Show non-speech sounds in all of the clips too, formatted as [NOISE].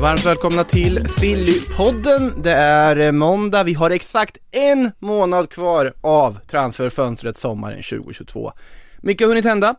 Varmt välkomna till Sillypodden. Det är eh, måndag, vi har exakt en månad kvar av transferfönstret sommaren 2022. Mycket har hunnit hända,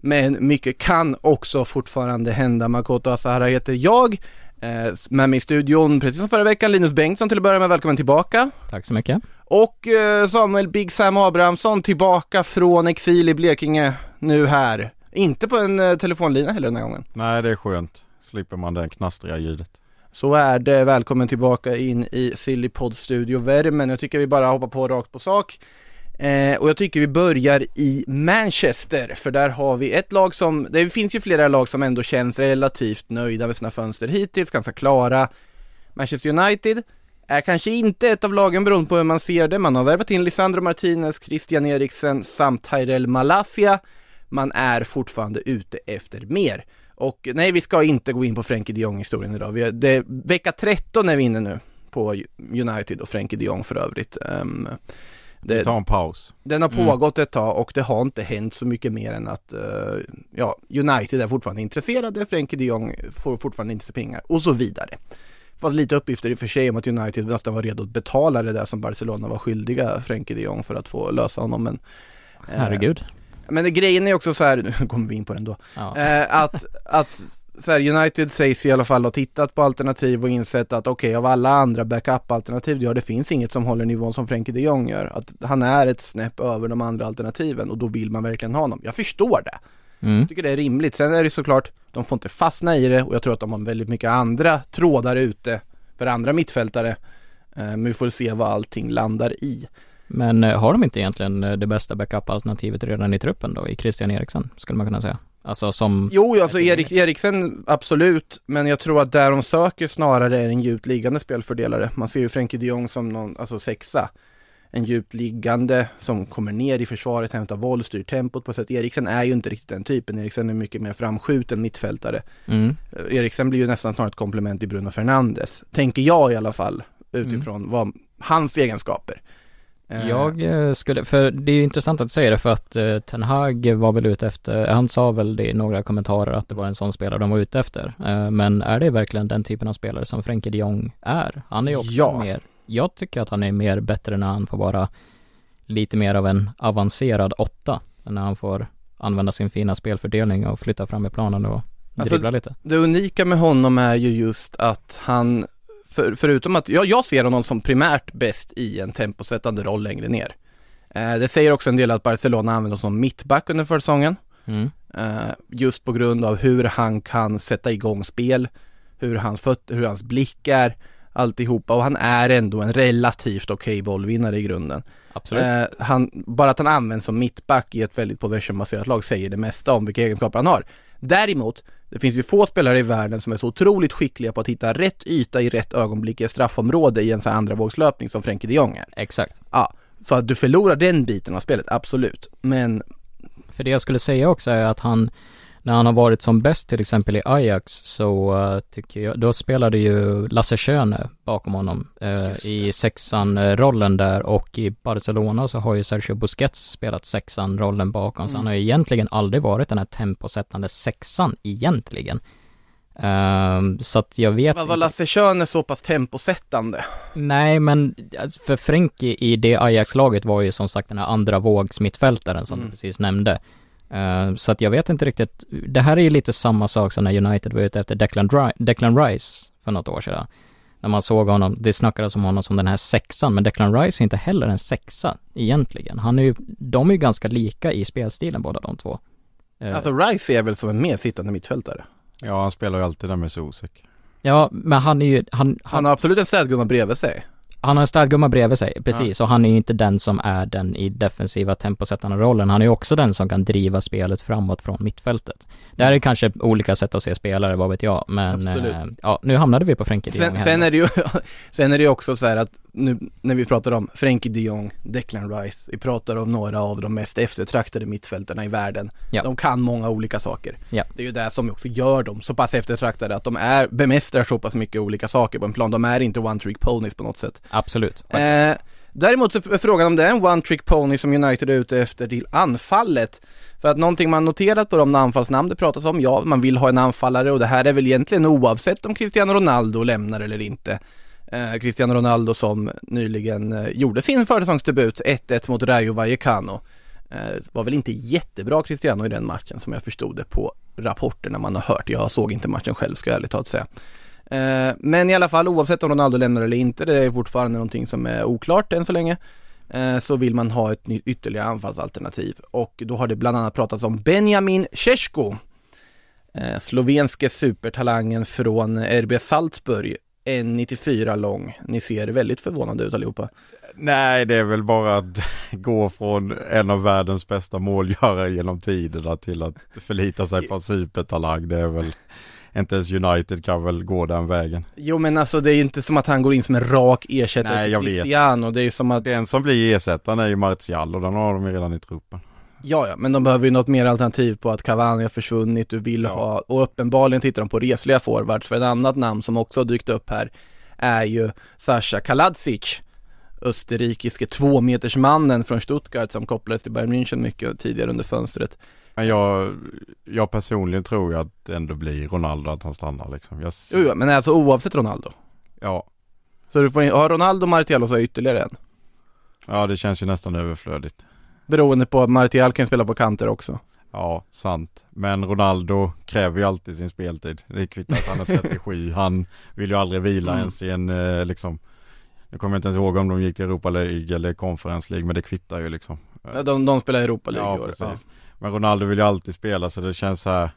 men mycket kan också fortfarande hända. Makoto Asahara heter jag. Eh, med mig i studion, precis som förra veckan, Linus Bengtsson till att börja med, välkommen tillbaka. Tack så mycket. Och eh, Samuel Big Sam Abrahamsson tillbaka från exil i Blekinge, nu här. Inte på en telefonlina heller den här gången. Nej det är skönt, slipper man det knastriga ljudet. Så är det, välkommen tillbaka in i Sillypodd Studio Värmen. Jag tycker vi bara hoppar på rakt på sak. Eh, och jag tycker vi börjar i Manchester, för där har vi ett lag som, det finns ju flera lag som ändå känns relativt nöjda med sina fönster hittills, ganska klara. Manchester United är kanske inte ett av lagen beroende på hur man ser det. Man har värvat in Lisandro Martinez, Christian Eriksen samt Tyrell Malasia. Man är fortfarande ute efter mer. Och nej, vi ska inte gå in på Frenkie de Jong historien idag. Vi är, det, vecka 13 är vi inne nu på United och Frenkie de Jong för övrigt. Um, det, Ta en paus. Den har pågått ett tag och det har inte hänt så mycket mer än att uh, ja, United är fortfarande intresserade, Frenkie de Jong får fortfarande inte pengar och så vidare. Det var lite uppgifter i och för sig om att United nästan var redo att betala det där som Barcelona var skyldiga Frenkie de Jong för att få lösa honom men Herregud. Men grejen är också så här, [LAUGHS] nu kommer vi in på den då, Ja. eh, att, att så här, United sägs i alla fall ha tittat på alternativ och insett att okej, av alla andra backup-alternativ, ja det finns inget som håller nivån som Frenkie de Jong gör. Att han är ett snäpp över de andra alternativen och då vill man verkligen ha honom. Jag förstår det. Mm. Jag tycker det är rimligt. Sen är det såklart, de får inte fastna i det och jag tror att de har väldigt mycket andra trådar ute för andra mittfältare. Eh, Men vi får se vad allting landar i. Men eh, har de inte egentligen eh, det bästa backup-alternativet redan i truppen då, i Christian Eriksen, skulle man kunna säga? Alltså som... Jo, alltså Erik, Eriksen, absolut, men jag tror att där de söker snarare är en djupt liggande spelfördelare. Man ser ju Frenkie de Jong som någon, alltså sexa. En djupt liggande som kommer ner i försvaret, hämtar boll, styr tempot på sätt. Eriksen är ju inte riktigt den typen. Eriksen är mycket mer framskjuten mittfältare. Mm. Eh, Eriksen blir ju nästan snarare ett komplement till Bruno Fernandes. Tänker jag i alla fall, utifrån vad, hans egenskaper. Eh, Jag eh, skulle, för det är ju intressant att säger det för att eh, Ten Hag var väl ute efter, han sa väl det i några kommentarer att det var en sån spelare de var ute efter. Eh, men är det verkligen den typen av spelare som Frenkie de Jong är? Han är ju också Ja. mer, jag tycker att han är mer bättre när han får vara lite mer av en avancerad åtta, när han får använda sin fina spelfördelning och flytta fram i planen och Alltså, dribbla lite. Det unika med honom är ju just att han, för, förutom att, ja, jag ser honom som primärt bäst i en temposättande roll längre ner. Eh, det säger också en del att Barcelona använder honom som mittback under försäsongen. Mm. Eh, just på grund av hur han kan sätta igång spel, hur hans fötter, hur hans blick är, alltihopa och han är ändå en relativt okej bollvinnare i grunden. Absolut. Eh, han, bara att han används som mittback i ett väldigt possessionbaserat lag säger det mesta om vilka egenskaper han har. Däremot, det finns ju få spelare i världen som är så otroligt skickliga på att hitta rätt yta i rätt ögonblick i ett straffområde i en sån här andra vågslöpning som Frenkie de Jong är. Exakt. Ja, så att du förlorar den biten av spelet, absolut. Men För det jag skulle säga också är att han, när han har varit som bäst till exempel i Ajax så uh, tycker jag, då spelade ju Lasse Schöne bakom honom uh, i sexan-rollen där och i Barcelona så har ju Sergio Busquets spelat sexan-rollen bakom så han har ju egentligen aldrig varit den här temposättande sexan egentligen. Ehm, så att jag vet vad var Lasse Schön är så pass temposättande? Nej, men för Frenkie i det Ajax-laget var ju som sagt den här andra vågs mittfältaren som Mm. du precis nämnde. Eh, så att jag vet inte riktigt, det här är ju lite samma sak som när United var ute efter Declan, Ri- Declan Rice för något år sedan. När man såg honom, det snackades om honom som den här sexan, men Declan Rice är inte heller en sexa egentligen. Han är ju, de är ju ganska lika i spelstilen båda de två. Eh, Alltså Rice är väl som en mer sittande mittfältare? Ja han spelar ju alltid där med Zuzek. ja, men han är ju, han, Han har absolut en städgumma bredvid sig. Han har en städgumma bredvid sig, precis, och han är ju inte den som är den i defensiva temposättande rollen. Han är ju också den som kan driva spelet framåt från mittfältet. Det här är kanske olika sätt att se spelare, vad vet jag, men eh, ja, nu hamnade vi på Frenkie Sen, sen är det ju, [LAUGHS] sen är det ju också så här att nu när vi pratar om Frenkie de Jong, Declan Rice, vi pratar om några av de mest eftertraktade mittfältarna i världen. Ja. De kan många olika saker. Ja. Det är ju det som också gör dem så pass eftertraktade att de är, bemästrar så pass mycket olika saker på en plan. De är inte one trick ponies på något sätt. Absolut. Eh, däremot så är frågan om det är en one trick pony som United är ute efter till anfallet. För att någonting man noterat på de anfallsnamn det pratas om, ja man vill ha en anfallare och det här är väl egentligen oavsett om Cristiano Ronaldo lämnar eller inte. Eh, Cristiano Ronaldo som nyligen eh, gjorde sin försäsongsdebut 1-1 mot Rayo Vallecano. Eh, var väl inte jättebra Cristiano i den matchen som jag förstod det på rapporterna man har hört. Jag såg inte matchen själv ska jag ärligt talat säga. Eh, men i alla fall oavsett om Ronaldo lämnar eller inte, det är fortfarande någonting som är oklart än så länge. Eh, så vill man ha ett nytt ytterligare anfallsalternativ och då har det bland annat pratats om Benjamin Cesko. Eh, slovenske supertalangen från RB Salzburg 1,94 lång. Ni ser väldigt förvånade ut allihopa. Nej, det är väl bara att [LAUGHS] gå från en av världens bästa målgörare genom tiderna till att förlita sig på supertalang. Det är väl, inte ens United kan väl gå den vägen. Jo men alltså det är inte som att han går in som en rak ersättare Nej, till vet. Cristiano. Det är ju som att, Den som blir ersättaren är ju Martial och den har de ju redan i truppen. Ja ja, men de behöver ju något mer alternativ på att Cavani har försvunnit, du vill Ja. ha, och uppenbarligen tittar de på resliga forwards, för ett annat namn som också har dykt upp här är ju Sasha Kaladzic Österrikiske tvåmetersmannen från Stuttgart som kopplades till Bayern München mycket tidigare under fönstret. Men jag, jag personligen tror ju att det ändå blir Ronaldo att han stannar liksom. Jag, Jo, jo, men alltså oavsett Ronaldo. ja, Så du får in, har Ronaldo Martial och så ytterligare en. ja, det känns ju nästan överflödigt. Beroende på att Martial kan spela på kanter också. Ja, sant. Men Ronaldo kräver ju alltid sin speltid. Det kvittar att han är 37. Han vill ju aldrig vila Mm. ens i en eh, liksom Nu kommer jag inte ens ihåg om de gick till Europa League eller Conference League men det kvittar ju liksom. Ja, De, de spelar i Europa League Ja, i år. precis. Men Ronaldo vill ju alltid spela så det känns så här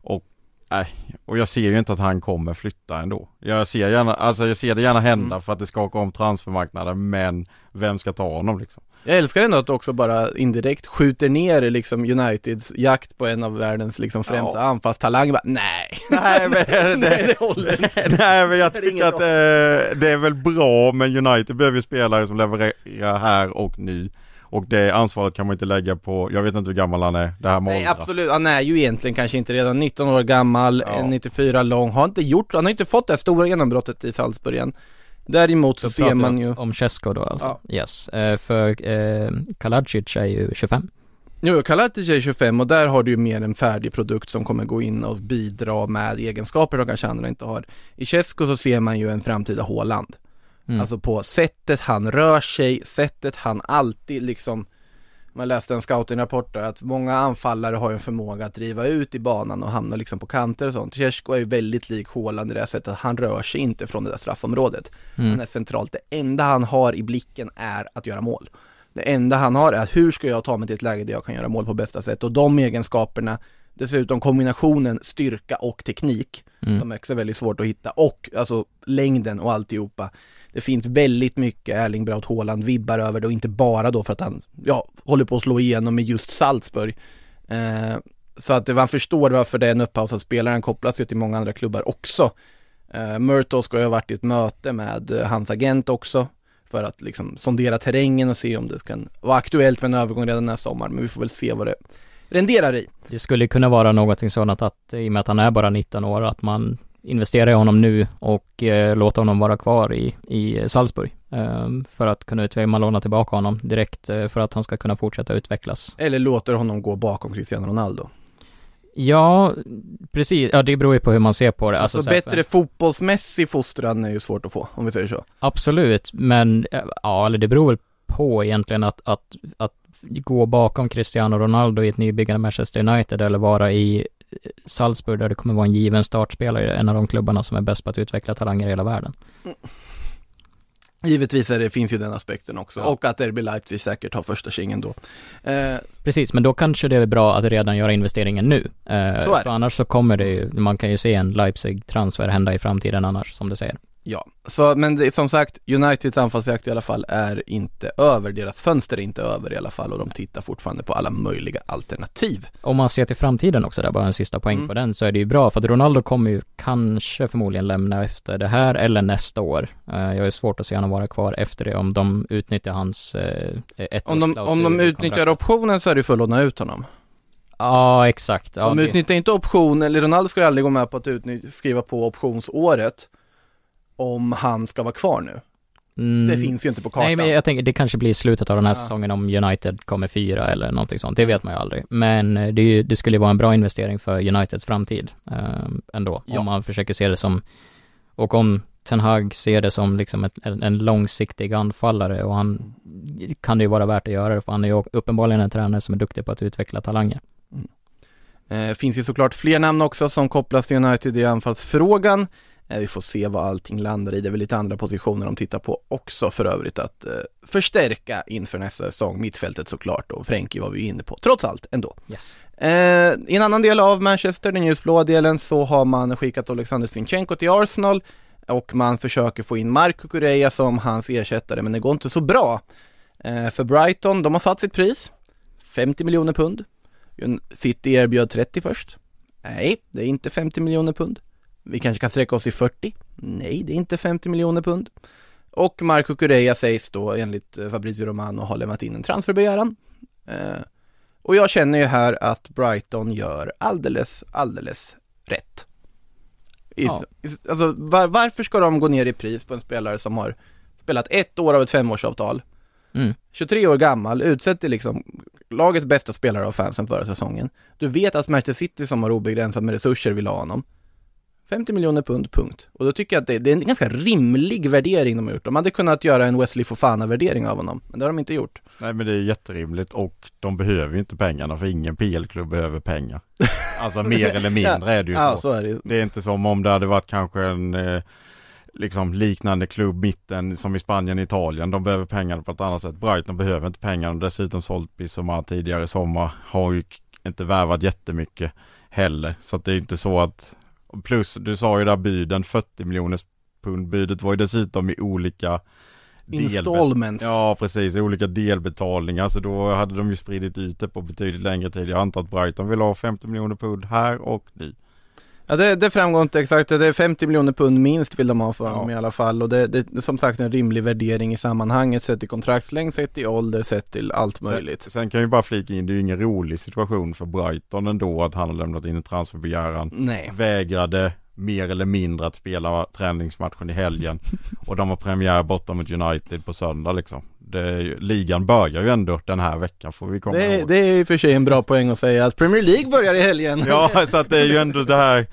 Och Nej, och jag ser ju inte att han kommer flytta ändå. Jag ser gärna, alltså jag ser det gärna hända Mm. för att det skakar om transfermarknaden men vem ska ta honom liksom? Jag älskar ändå att du också bara indirekt skjuter ner liksom Uniteds jakt på en av världens liksom främsta Ja. anfallstalanger. Bara, Nej, Nej men [LAUGHS] nej det håller inte. [LAUGHS] Nej men jag Det tycker att eh, det är väl bra men United behöver ju spelare som levererar här och nu. Och det ansvaret kan man inte lägga på, jag vet inte hur gammal han är, det här med Nej åldrar. absolut, han är ju egentligen kanske inte redan 19 år gammal, Ja. 94 lång, har inte gjort, han har inte fått det här stora genombrottet i Salzburg än. Däremot så Då ser man ju, Om Chesko då alltså? Ja. Yes. Eh, för eh, Kaladzic är ju 25. jo Kalatic är 25 och där har du ju mer en färdig produkt som kommer gå in och bidra med egenskaper de kanske andra inte har. I Cesco så ser man ju en framtida Håland. Mm. Alltså på sättet han rör sig, sättet han alltid liksom Man läste en scoutingrapport där att många anfallare har ju en förmåga att driva ut i banan och hamna liksom på kanter och sånt. Tjechko är ju väldigt lik Haaland i det här sättet att han rör sig inte från det där straffområdet. Han mm. är centralt. Det enda han har i blicken är att göra mål. Det enda han har är att hur ska jag ta mig till ett läge där jag kan göra mål på bästa sätt och de egenskaperna Dessutom kombinationen styrka och teknik Mm. som också är väldigt svårt att hitta och alltså längden och alltihopa. Det finns väldigt mycket Erling Braut Haaland vibbar över det och inte bara då för att han, ja, håller på att slå igenom med just Salzburg. Eh, så att man förstår varför det är en upphausad spelare, han kopplas ju till många andra klubbar också. Eh, Murto ska ju ha varit i ett möte med eh, hans agent också för att liksom sondera terrängen och se om det kan vara aktuellt med en övergång redan nästa sommar, men vi får väl se vad det renderar i. Det skulle kunna vara någonting sådant att i och med att han är bara 19 år, att man investerar i honom nu och eh, låter honom vara kvar i, i Salzburg. Eh, för att kunna utveckla, man lånar tillbaka honom direkt eh, för att han ska kunna fortsätta utvecklas. Eller låter honom gå bakom Cristiano Ronaldo. Ja, precis. Ja, det beror ju på hur man ser på det. Alltså, så här, bättre fotbollsmässig fostran är ju svårt att få, om vi säger så. Absolut, men eh, ja, eller det beror väl på egentligen att, att, att gå bakom Cristiano Ronaldo i ett nybyggande Manchester United eller vara i Salzburg där det kommer vara en given startspelare, en av de klubbarna som är bäst på att utveckla talanger i hela världen. Givetvis är det, finns ju den aspekten också, Ja. och att RB Leipzig säkert har första kingen då. Eh, Precis, men då kanske det är bra att redan göra investeringen nu. Eh, Så är det. För annars så kommer det ju, man kan ju se en Leipzig-transfer hända i framtiden annars, som du säger. Ja, så, men det, som sagt, Uniteds anfallsjakt i alla fall är inte över, deras fönster är inte över i alla fall och de tittar fortfarande på alla möjliga alternativ. Om man ser till framtiden också där, bara en sista poäng Mm. på den, så är det ju bra för att Ronaldo kommer ju kanske förmodligen lämna efter det här eller nästa år. Eh, jag är svårt att se honom vara kvar efter det om de utnyttjar hans eh, ettårsklausul Om de, om de utnyttjar optionen så är det ju för att låna ut honom. Ja, exakt. Ja, de det- utnyttjar inte option, eller Ronaldo skulle aldrig gå med på att utnyttja, skriva på optionsåret om han ska vara kvar nu. mm, Det finns ju inte på kartan. Nej men jag tänker det kanske blir slutet av den här Ja. säsongen om United kommer fyra eller någonting sånt, det vet man ju aldrig. Men eh, det, ju, det skulle ju vara en bra investering för Uniteds framtid eh, ändå, Ja. om man försöker se det som, och om Ten Hag ser det som liksom ett, en, en långsiktig anfallare och han kan det ju vara värt att göra det för han är ju uppenbarligen en tränare som är duktig på att utveckla talanger. Eh, finns ju såklart fler namn också som kopplas till United i anfallsfrågan. Eh, vi får se vad allting landar i. Det är väl lite andra positioner de tittar på också för övrigt att eh, förstärka inför nästa säsong. Mittfältet såklart och Frenkie var vi inne på, trots allt ändå. Yes. Eh, I en annan del av Manchester, den ljusblåa delen, så har man skickat Alexander Sinchenko till Arsenal och man försöker få in Marco Correa som hans ersättare, men det går inte så bra. Eh, för Brighton, de har satt sitt pris, 50 miljoner pund. City erbjöd 30 först. Nej, det är inte 50 miljoner pund. Vi kanske kan sträcka oss i 40. Nej, det är inte 50 miljoner pund. Och Marco Correa sägs då enligt eh, Fabrizio Romano ha lämnat in en transferbegäran. Eh, och jag känner ju här att Brighton gör alldeles, alldeles rätt. I, Ja. Alltså var, varför ska de gå ner i pris på en spelare som har spelat ett år av ett femårsavtal, Mm. 23 år gammal, utsett till liksom lagets bästa spelare av fansen förra säsongen. Du vet att Manchester City som har obegränsat med resurser vill ha honom. 50 miljoner pund, punkt. Och då tycker jag att det, det är en ganska rimlig värdering de har gjort. De hade kunnat göra en Wesley Fofana-värdering av honom, men det har de inte gjort. Nej men det är jätterimligt och de behöver ju inte pengarna för ingen PL-klubb behöver pengar. [LAUGHS] Alltså mer eller mindre är det ju Ja, så. så är det. Det är inte som om det hade varit kanske en eh, liksom liknande klubb mitten som i Spanien och Italien. De behöver pengarna på ett annat sätt. Brighton behöver inte pengarna. Dessutom sålt Bissoma tidigare i sommar. Har ju inte värvat jättemycket heller. Så att det är inte så att Plus du sa ju där buden 40 miljoners pund budet var ju dessutom i olika Installments. Ja precis, i olika delbetalningar så då hade de ju spridit ut det på betydligt längre tid. Jag antar att Brighton vill ha 50 miljoner pund här och nu. Ja det, det framgår inte exakt, det är 50 miljoner pund minst vill de ha för Ja. honom i alla fall och det, det, det är som sagt en rimlig värdering i sammanhanget sett till kontraktslängd, sett till ålder, sett till allt möjligt. Sen, sen kan jag ju bara flika in, det är ju ingen rolig situation för Brighton ändå att han har lämnat in en transferbegäran. Nej. Vägrade mer eller mindre att spela träningsmatchen i helgen. [LAUGHS] och de har premiär borta mot United på söndag liksom. Det, ju- ligan börjar ju ändå den här veckan får vi komma Det, ihåg. det är och för sig en bra poäng att säga att Premier League börjar i helgen. Ja, [LAUGHS] så att det är ju ändå det här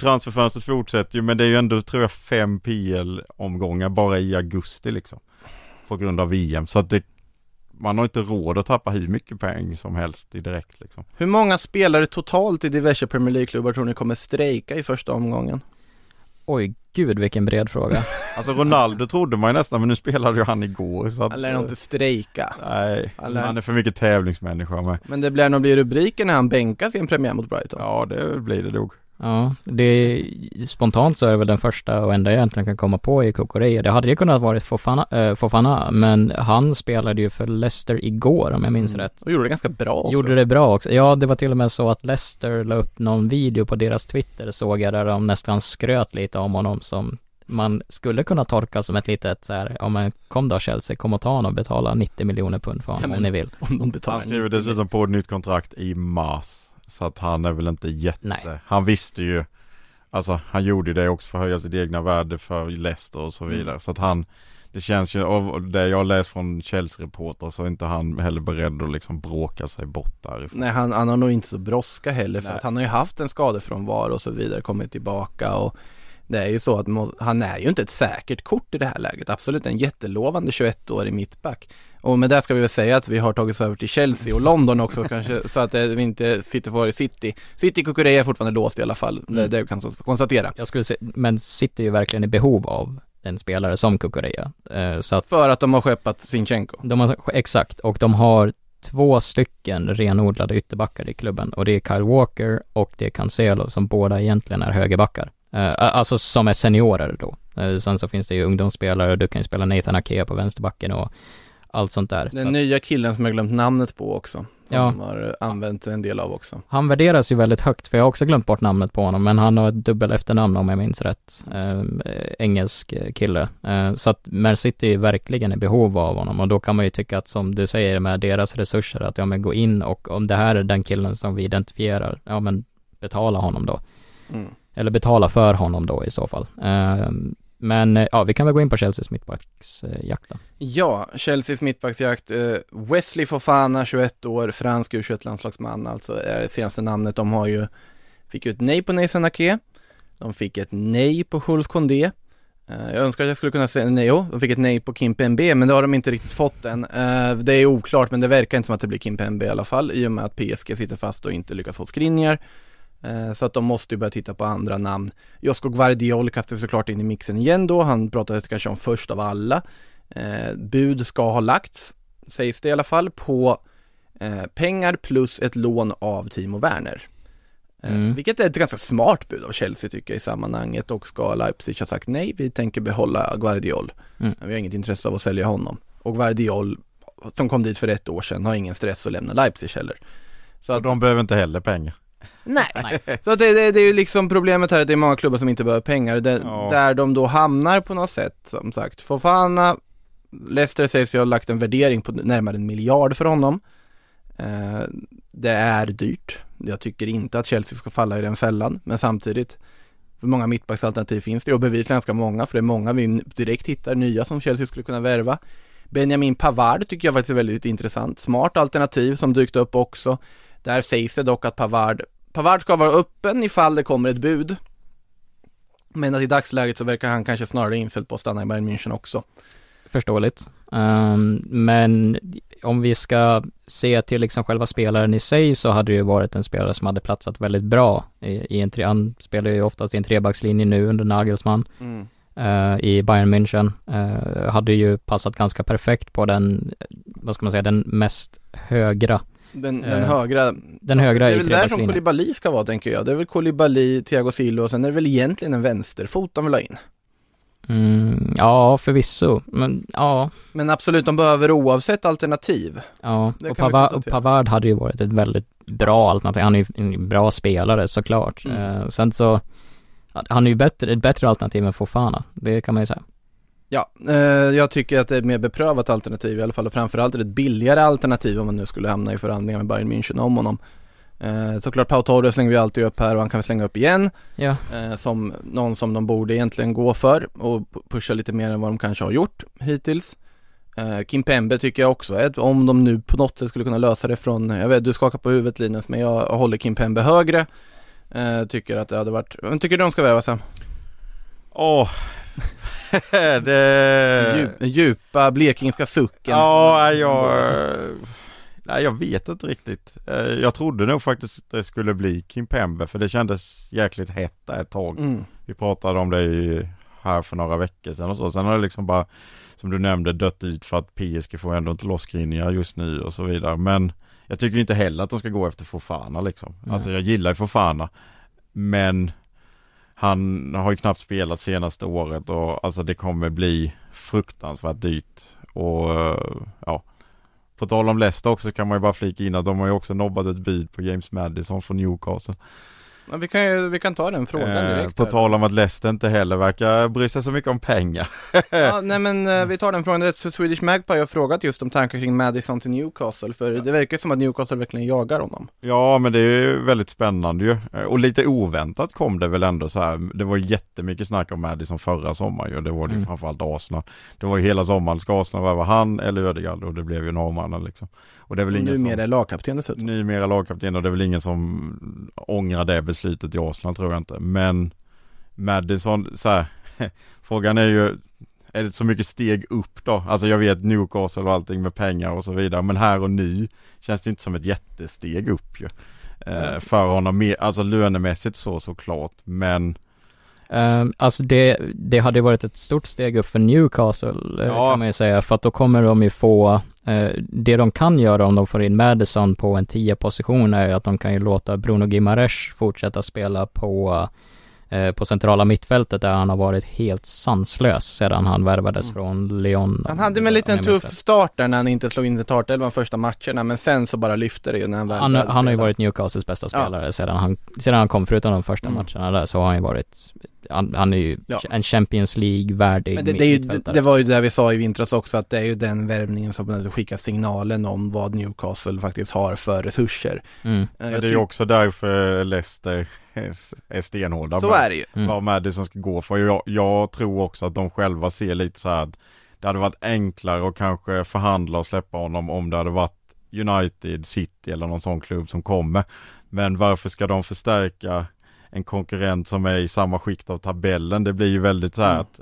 transferfönstret fortsätter ju men det är ju ändå tror jag fem PL-omgångar bara i augusti liksom. På grund av VM så att det man har inte råd att tappa hur mycket poäng som helst i direkt liksom. Hur många spelare totalt i diverse Premier League-klubbar tror ni kommer strejka i första omgången? Oj, gud vilken bred fråga. [LAUGHS] Alltså Ronaldo trodde man ju nästan men nu spelade ju han igår så att Eller nog inte strejka. Nej, Eller- han är för mycket tävlingsmänniska med. Men det blir nog bli rubriker när han bänkas i en premiär mot Brighton. Ja det blir det nog. Ja, det är, spontant så är det väl den första och enda jag egentligen kan komma på i Kokorea. Det hade ju kunnat varit Fofana, äh, Fofana, men han spelade ju för Leicester igår om jag minns Mm. rätt. Och gjorde det ganska bra också. Gjorde det bra också. Ja, det var till och med så att Leicester la upp någon video på deras Twitter såg jag där de nästan skröt lite om honom som man skulle kunna tolka som ett litet så här, ja men kom då Chelsea, kom och ta honom och betala 90 miljoner pund för honom Ja, men- om ni vill. Om de betalar Han skriver dessutom på ett nytt kontrakt i mars. Så att han är väl inte jätte... Nej. Han visste ju Alltså han gjorde det också för att höja sitt egna värde för Leicester och så Mm. vidare. Så att han Det känns ju av det jag läst från Chelsea-reportrar så är inte han heller beredd att liksom bråka sig bort därifrån. Nej han, han har nog inte så brådska heller för Nej. att han har ju haft en skadefrånvaro och så vidare, kommit tillbaka och det är ju så att han är ju inte ett säkert kort i det här läget, absolut en jättelovande 21-årig mittback. Och med det ska vi väl säga att vi har tagit oss över till Chelsea och London också [LAUGHS] kanske så att eh, vi inte sitter kvar i City. City Kukureya är fortfarande låst i alla fall, det är Mm. det vi kan konstatera. Jag skulle säga, men sitter ju verkligen i behov av en spelare som Kukureya. Eh, så att För att de har skeppat Sinchenko. de har, exakt, och de har två stycken renodlade ytterbackar i klubben och det är Kyle Walker och det är Cancelo som båda egentligen är högerbackar. Eh, alltså som är seniorer då. Sen så finns det ju ungdomsspelare, du kan ju spela Nathan Ake på vänsterbacken och allt sånt där. Den Så nya killen som jag glömt namnet på också. Som Ja. har använt en del av också. han värderas ju väldigt högt, för jag har också glömt bort namnet på honom, men han har ett dubbel efternamn om jag minns rätt. Eh, engelsk eh, kille. Eh, så att Man City är verkligen i behov av honom och då kan man ju tycka att som du säger med deras resurser, att ja men gå in och om det här är den killen som vi identifierar, ja men betala honom då. Mm. Eller betala för honom då i så fall. Eh, men eh, ja, vi kan väl gå in på Chelseas mittbacksjakt då. Ja, Chelseas mittbacksjakt. Eh, Wesley Fofana, 21 år, fransk U21-landslagsman, alltså är det senaste namnet. De har ju, fick ju ett nej på Nathan Ake. De fick ett nej på Jules Condé. Eh, jag önskar att jag skulle kunna säga nej, jo, de fick ett nej på Kim PNB, men det har de inte riktigt fått än. Det är oklart, men det verkar inte som att det blir Kim PNB i alla fall, i och med att PSG sitter fast och inte lyckas få skrinningar. Eh, Så att de måste ju börja titta på andra namn. Josko Guardiol kastar såklart in i mixen igen då, han pratade kanske om först av alla. Eh, bud ska ha lagts, sägs det i alla fall, på eh, pengar plus ett lån av Timo Werner. Eh, Mm. Vilket är ett ganska smart bud av Chelsea tycker jag i sammanhanget och ska Leipzig ha sagt nej, vi tänker behålla Guardiol. Mm. Vi har inget intresse av att sälja honom. Och Guardiol, som kom dit för ett år sedan, har ingen stress att lämna Leipzig heller. Så Och att, de behöver inte heller pengar. Nej, Nej. [LAUGHS] så att det, det, det är ju liksom problemet här att det är många klubbar som inte behöver pengar. Det, Ja. Där de då hamnar på något sätt, som sagt. Fofana, Leicester sägs ju ha lagt en värdering på närmare en miljard för honom. Eh, det är dyrt. Jag tycker inte att Chelsea ska falla i den fällan, men samtidigt hur många mittbacksalternativ finns det? Och bevisligen ganska många, för det är många vi direkt hittar nya som Chelsea skulle kunna värva. Benjamin Pavard tycker jag faktiskt är väldigt intressant. Smart alternativ som dykt upp också. Där sägs det dock att Pavard, Pavard ska vara öppen ifall det kommer ett bud. Men att i dagsläget så verkar han kanske snarare inställd på att stanna i Bayern München också. förståeligt. Ehm, men om vi ska se till liksom själva spelaren i sig så hade det ju varit en spelare som hade platsat väldigt bra i, i en tre, han spelar ju oftast i en trebackslinje nu under Nagelsmann eh, i Bayern München. Eh, hade ju passat ganska perfekt på den, vad ska man säga, den mest högra, Den, den Eh, högra, den högra det är i väl där som. Koulibaly ska vara tänker jag. Det är väl Koulibaly, Thiago Silva och sen är det väl egentligen en vänsterfot de vill ha in. Mm, ja, förvisso, men ja, Men absolut, de behöver oavsett alternativ. Ja, Det och, konstatera. Pavard hade ju varit ett väldigt bra alternativ. Han är ju en bra spelare såklart. Mm. Eh, sen så, han är ju bättre, ett bättre alternativ än Fofana. Det kan man ju säga. Ja, eh, jag tycker att det är ett mer beprövat alternativ i alla fall och framförallt är det ett billigare alternativ om man nu skulle hamna i förhandlingar med Bayern München om honom. Eh, såklart Pau Torres slänger vi alltid upp här och han kan vi slänga upp igen Ja, eh, som någon som de borde egentligen gå för och pu- pusha lite mer än vad de kanske har gjort hittills. Eh, Kim Pembe tycker jag också är, ett- om de nu på något sätt skulle kunna lösa det från, jag vet du skakar på huvudet Linus, men jag håller Kim Pembe högre. Eh, tycker att det hade varit, vem tycker du de ska värva sen? Åh, [LAUGHS] det... Djup, djupa blekingska sucken. Ja, jag... Nej, jag vet inte riktigt. Eh, Jag trodde nog faktiskt att det skulle bli Kim Pembe för det kändes jäkligt hett där ett tag. Mm. Vi pratade om det ju här för några veckor sedan och så. Sen har det liksom bara, som du nämnde, dött ut för att PSG får ändå inte loss skrivningar just nu och så vidare. Men jag tycker inte heller att de ska gå efter Fofana liksom. Nej. Alltså jag gillar ju Fofana. Men han har ju knappt spelat senaste året och alltså det kommer bli fruktansvärt dyrt. Och ja. På tal om Leicester också kan man ju bara flika in att de har ju också nobbat ett bud på James Madison från Newcastle. Ja, vi, kan ju, vi kan ta den frågan Eh, direkt på här. tal om att Leicester inte heller verkar bry sig så mycket om pengar. ja, [LAUGHS] Nej men eh, vi tar den frågan direkt för Swedish Magpie har frågat just om tankar kring Madison till Newcastle för det verkar som att Newcastle verkligen jagar honom. Ja men det är ju väldigt spännande ju. Eh, Och lite oväntat kom det väl ändå så här. Det var jättemycket snack om Madison förra sommaren ju. Det var det ju Mm. framförallt Arsenal. Det var ju hela sommaren. Ska Arsenal värva han eller Ödegaard? Och det blev ju norrmannen liksom. Och det är väl ingen numera som... lagkapten dessutom. Numera lagkapten och det är väl ingen som ångrar det beslutet i Arsenal tror jag inte. Men Madison, så här, [LAUGHS] frågan är ju är det så mycket steg upp då? Alltså jag vet Newcastle och allting med pengar och så vidare men här och nu känns det inte som ett jättesteg upp ju. Eh, för honom, alltså lönemässigt så såklart men Ehm, alltså det, det hade varit ett stort steg upp för Newcastle eh, Ja. kan man ju säga, för att då kommer de ju få, eh, det de kan göra om de får in Madison på en 10 position är ju att de kan ju låta Bruno Gimares fortsätta spela på eh, på centrala mittfältet där han har varit helt sanslös sedan han värvades Mm. från Lyon. Han hade väl en liten tuff start där när han inte slog in i startelvan första matcherna, men sen så bara lyfte det ju när han väl Han, han har ju varit Newcastles bästa Ja. spelare sedan, han, sedan han kom, förutom de första Mm. matcherna där så har han ju varit han, han är ju Ja. en Champions League-värdig Men det, det, är ju, det, var ju det vi sa i vintras också, att det är ju den värvningen som alltså skickar signalen om vad Newcastle faktiskt har för resurser. mm. Eh, Men det är ju också därför Leicester [LAUGHS] är stenhårda Så är det ju. Mm. vad Madison ska gå för. Jag, jag tror också att de själva ser lite så här att det hade varit enklare att kanske förhandla och släppa honom om det hade varit United, City eller någon sån klubb som kommer. Men varför ska de förstärka en konkurrent som är i samma skikt av tabellen? Det blir ju väldigt så här Mm. att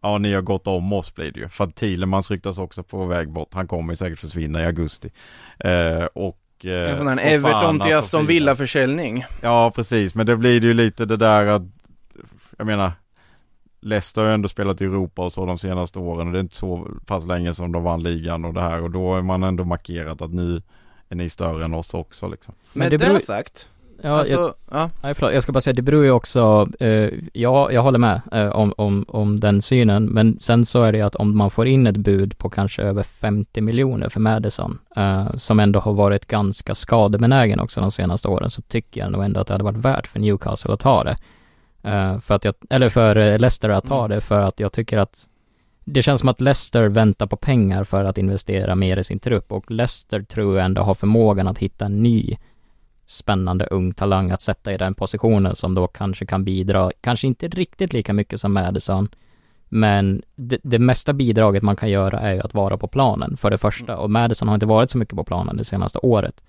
Ja ni har gått om oss blir det ju. För att Thielemans ryktas också på väg bort. Han kommer säkert försvinna i augusti. Eh, och eh, En sån här Everton till Aston Sofia. Villa försäljning. Ja precis, men det blir det ju lite det där att Jag menar Leicester har ju ändå spelat i Europa och så de senaste åren och det är inte så pass länge som de vann ligan och det här och då är man ändå markerat att nu är ni större än oss också liksom. Men det det, beror- sagt, Ja, alltså, jag, ja. nej, förlåt, jag ska bara säga, det beror ju också, eh, ja, jag håller med eh, om, om, om den synen, men sen så är det att om man får in ett bud på kanske över 50 miljoner för Madison, eh, som ändå har varit ganska skadebenägen också de senaste åren, så tycker jag nog ändå att det hade varit värt för Newcastle att ta det. Eh, för att jag, eller för eh, Leicester att ta Mm. det, för att jag tycker att det känns som att Leicester väntar på pengar för att investera mer i sin trupp och Leicester tror jag ändå har förmågan att hitta en ny spännande ung talang att sätta i den positionen som då kanske kan bidra, kanske inte riktigt lika mycket som Madison, men det, det mesta bidraget man kan göra är ju att vara på planen för det första. Och Madison har inte varit så mycket på planen det senaste året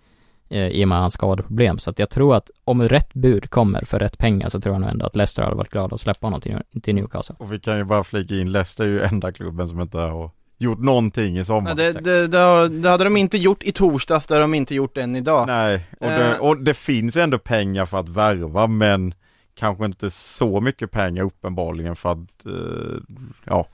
eh, i och med hans skadeproblem. Så att jag tror att om rätt bud kommer för rätt pengar så tror jag nog ändå att Leicester hade varit glada att släppa honom till, till Newcastle. Och vi kan ju bara flika in, Leicester är ju enda klubben som inte har gjort någonting i sommar. Ja, det, det, det, det hade de inte gjort i torsdags, det har de inte gjort än idag. Nej, och det, Eh. och det finns ändå pengar för att värva men kanske inte så mycket pengar uppenbarligen för att, eh, ja,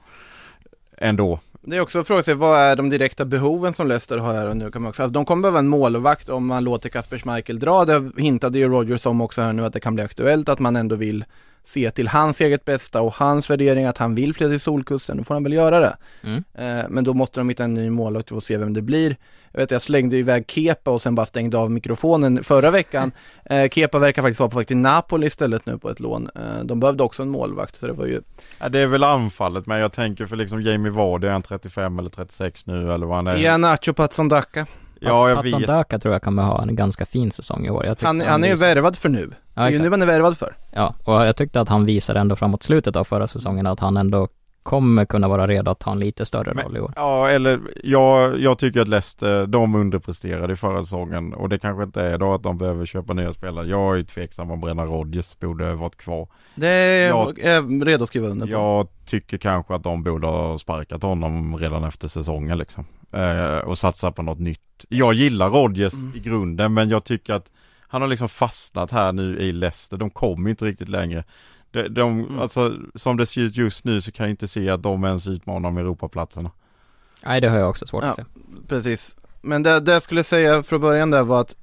ändå. Det är också att fråga sig, vad är de direkta behoven som Leicester har här och nu? Kan man också, alltså, de kommer behöva en målvakt om man låter Kasper Schmeichel dra. Det hintade ju Rogers om också här nu att det kan bli aktuellt, att man ändå vill se till hans eget bästa och hans värdering att han vill flytta till Solkusten, då får han väl göra det. Mm. Eh, men då måste de hitta en ny målvakt och se vem det blir. Jag vet, jag slängde iväg Kepa och sen bara stängde av mikrofonen förra veckan. [LAUGHS] Eh, Kepa verkar faktiskt vara på väg till Napoli istället nu på ett lån. Eh, de behövde också en målvakt, så det var ju Ja, det är väl anfallet men jag tänker för liksom Jamie Vardy, är han 35 eller 36 nu eller vad han är? Ianacho Patsondaka. Ja, jag Patson vet. Daka tror jag kommer ha en ganska fin säsong i år. Jag Han, han är ju värvad för nu. Ja, det är ju nu han är värvad för. Ja, och jag tyckte att han visade ändå framåt slutet av förra säsongen att han ändå kommer kunna vara redo att ta en lite större Men- roll i år. Ja, eller jag, jag tycker att Leicester, de underpresterade i förra säsongen och det kanske inte är då att de behöver köpa nya spelare. Jag är ju tveksam om Brennan Rodgers borde varit kvar. Det är Ja. jag är redo att skriva under på. Jag tycker kanske att de borde ha sparkat honom redan efter säsongen liksom. Eh, och satsa på något nytt. Jag gillar Rodgers Mm. i grunden men jag tycker att han har liksom fastnat här nu i Leicester. De kommer inte riktigt längre. De, de, Mm. Alltså som det ser ut just nu så kan jag inte se att de ens utmanar om Europaplatserna. Nej, det har jag också svårt att Ja. se. Precis. Men det, det jag skulle säga från början där var att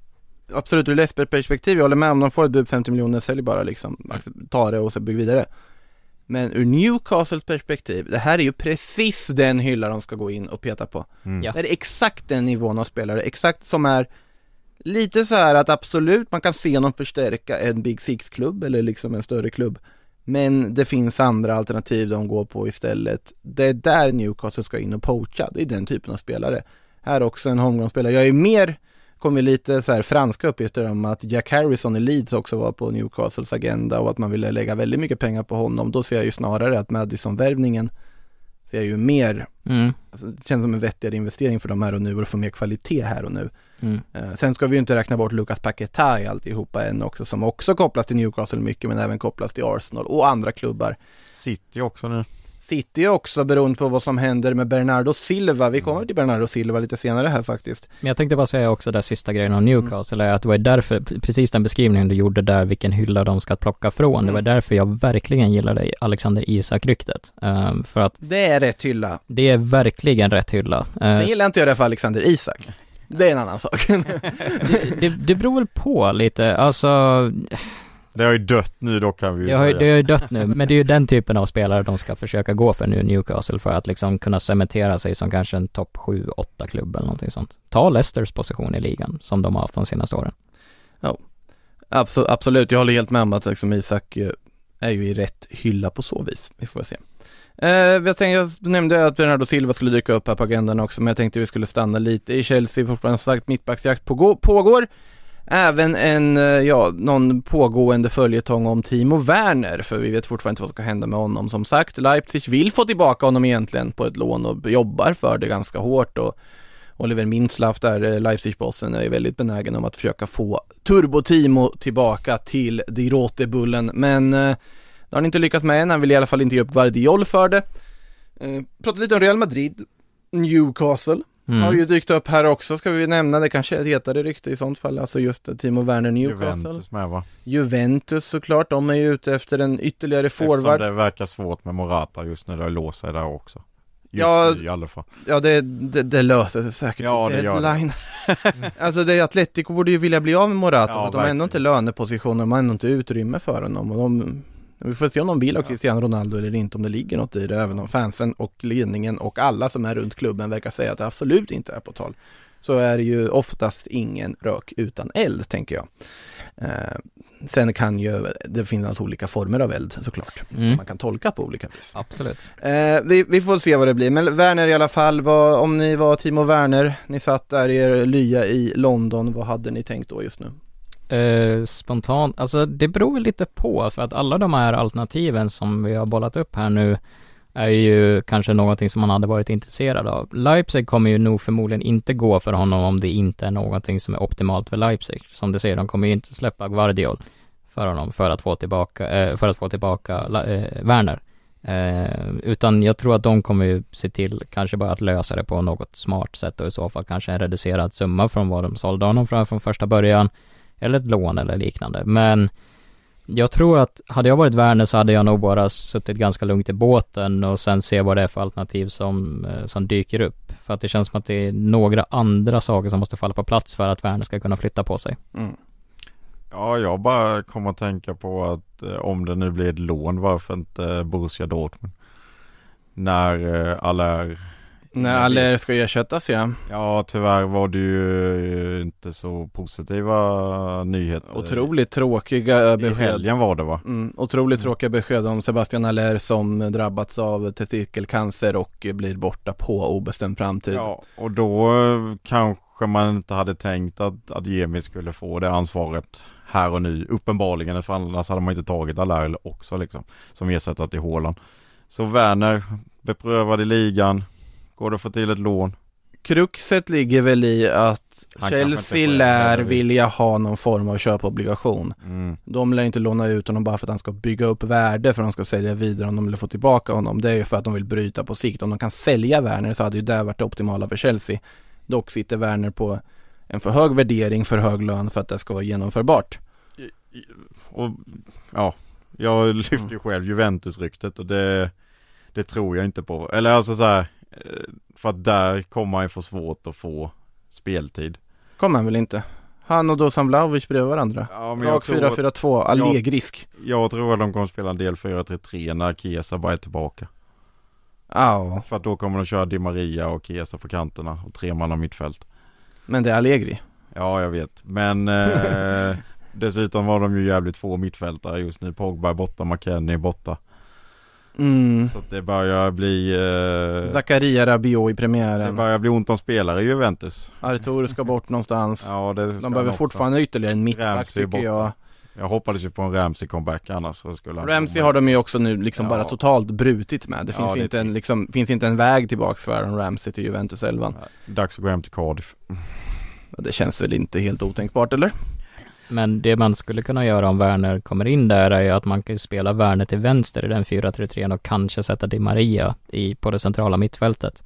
Absolut ur Leicester perspektiv, jag håller med om de får ett bud 50 miljoner, sälj bara liksom, accept- ta det och så bygg vidare. Men ur Newcastles perspektiv, det här är ju precis den hylla de ska gå in och peta på. Mm. Ja. Det är exakt den nivån av spelare, exakt som är lite så här att absolut man kan se någon förstärka en Big Six-klubb eller liksom en större klubb. Men det finns andra alternativ de går på istället. Det är där Newcastle ska in och poacha, det är den typen av spelare. Här också en homegrown-spelare. Jag är mer, kommer lite så här franska uppgifter om att Jack Harrison i Leeds också var på Newcastles agenda och att man ville lägga väldigt mycket pengar på honom. Då ser jag ju snarare att Madison-värvningen ser jag ju mer Mm, Alltså, det känns som en vettigare investering för dem här och nu och få mer kvalitet här och nu. Mm. Eh, sen ska vi ju inte räkna bort Lucas Paquetá i alltihopa än också som också kopplas till Newcastle mycket men även kopplas till Arsenal och andra klubbar. City också nu. City också beroende på vad som händer med Bernardo Silva. Vi kommer till Bernardo Silva lite senare här faktiskt. Men jag tänkte bara säga också där sista grejen om Newcastle, är att det var därför, precis den beskrivningen du gjorde där, vilken hylla de ska plocka från, det var Mm. därför jag verkligen gillade Alexander Isak-ryktet. Ehm, för att Det är rätt hylla. det är verkligen rätt hylla. Eh, Sen gillar inte jag det för Alexander Isak. Det är en annan sak. [LAUGHS] det, det, det beror väl på lite, alltså Det har ju dött nu då kan vi ju Det har, ju- säga. det har ju dött nu, men det är ju den typen av spelare de ska försöka gå för nu, Newcastle, för att liksom kunna cementera sig som kanske en topp 7-8 klubb eller någonting sånt. Ta Leicesters position i ligan, som de har haft de senaste åren. Absolut, absolut, jag håller helt med om att liksom Isak eh, är ju i rätt hylla på så vis. Vi får se. Eh, jag, tänkte, jag nämnde att Bernardo Silva skulle dyka upp här på agendan också, men jag tänkte vi skulle stanna lite i Chelsea. Fortfarande som sagt mittbacksjakt pågår. Även en, eh, ja, någon pågående följetong om Timo Werner, för vi vet fortfarande inte vad som ska hända med honom. Som sagt, Leipzig vill få tillbaka honom egentligen på ett lån och jobbar för det ganska hårt och Oliver Mintzlaff där, eh, Leipzig-bossen, är väldigt benägen om att försöka få Turbo-Timo tillbaka till Die Rote Bullen, men eh, det har han inte lyckats med än, han vill i alla fall inte ge upp Guardiol för det. Eh, prata lite om Real Madrid, Newcastle, Mm. har ju dykt upp här också, ska vi nämna, det kanske är ett hetare rykte i sånt fall, alltså just Timo Werner Newcastle. Juventus med va? Juventus såklart, de är ju ute efter en ytterligare Eftersom forward. det verkar svårt med Morata just nu, det har låst sig där också. Just Ja, nu i alla fall. Ja det, det, det löser sig säkert Ja, det gör det. deadline. [LAUGHS] alltså det Atletico borde ju vilja bli av med Morata Ja, för de har ändå inte lönepositioner, de har ändå inte utrymme för honom och de vi får se om de vill ha Cristiano Ronaldo eller inte, om det ligger något i det, även om fansen och ledningen och alla som är runt klubben verkar säga att det absolut inte är på tal. Så är det ju oftast ingen rök utan eld, tänker jag. Eh, sen kan ju det finnas olika former av eld såklart, Mm. som man kan tolka på olika vis. Absolut. Eh, vi, vi får se vad det blir, men Werner i alla fall, vad, om ni var Timo Werner, ni satt där i er lya i London, vad hade ni tänkt då just nu? Eh, uh, spontant, alltså det beror väl lite på för att alla de här alternativen som vi har bollat upp här nu är ju kanske någonting som man hade varit intresserad av. Leipzig kommer ju nog förmodligen inte gå för honom om det inte är någonting som är optimalt för Leipzig. Som du ser, de kommer ju inte släppa Guardiol för honom för att få tillbaka, eh, för att få tillbaka La- eh, Werner. Utan jag tror att de kommer ju se till kanske bara att lösa det på något smart sätt och i så fall kanske en reducerad summa från vad de sålde honom för från första början eller ett lån eller liknande. Men jag tror att hade jag varit Werner så hade jag nog bara suttit ganska lugnt i båten och sen se vad det är för alternativ som, eh, som dyker upp. För att det känns som att det är några andra saker som måste falla på plats för att Werner ska kunna flytta på sig. Mm. Ja, jag bara kommer att tänka på att eh, om det nu blir ett lån, varför inte Borussia Dortmund? När eh, alla är när Aller ska ersättas ja, Ja, tyvärr var det ju inte så positiva nyheter. otroligt tråkiga I besked. helgen var det va? Mm, otroligt tråkiga besked om Sebastian Aller som drabbats av testikelcancer och blir borta på obestämd framtid. Ja, och då eh, kanske man inte hade tänkt att Adjemi skulle få det ansvaret här och nu. Uppenbarligen, för annars hade man inte tagit Allaire också liksom. Som ersättare till Haaland. Så Werner, beprövad i ligan. Går det att få till ett lån? Kruxet ligger väl i att Han Chelsea lär vilja ha någon form av köpobligation. Mm. De lär inte låna ut honom bara för att han ska bygga upp värde för att de ska sälja vidare om de vill få tillbaka honom. Det är ju för att de vill bryta på sikt. Om de kan sälja Werner så hade ju det varit det optimala för Chelsea. Dock sitter Werner på en för hög värdering, för hög lön för att det ska vara genomförbart. Och ja, jag lyfte ju själv Juventus-ryktet och det, det tror jag inte på. Eller alltså så här, för att där kommer han ju få svårt att få speltid. Kommer han väl inte? Han och Dusan Vlahovic bredvid varandra. Ja, men jag Rak tror, att, 4-4-2, allegrisk. jag tror att de kommer spela en del 4-3-3 när Chiesa bara är tillbaka. Ja, För att då kommer de köra Di Maria och Chiesa på kanterna och tre man mittfält. men det är Allegri. Ja, jag vet. Men eh, [LAUGHS] dessutom var de ju jävligt få mittfältare just nu. Pogba är borta, McKennie är borta. Mm. Så att det börjar bli... Eh, Zakaria Rabiot i det premiären. börjar bli ont om spelare i Juventus. Artur ska bort någonstans. Ja, det ska De behöver också. fortfarande ytterligare en mittback tycker jag. borta. Jag hoppades ju på en Ramsey comeback annars så skulle han Ramsey har de ju också nu liksom Ja. bara totalt brutit med. Det Ja, finns, det inte en, liksom, finns inte en väg tillbaks för Aaron Ramsey till Juventus 11. Dags att gå hem till Cardiff. Det känns väl inte helt otänkbart eller? Men det man skulle kunna göra om Werner kommer in där är ju att man kan ju spela Werner till vänster i den 4-3-3 och kanske sätta Di Maria i, på det centrala mittfältet.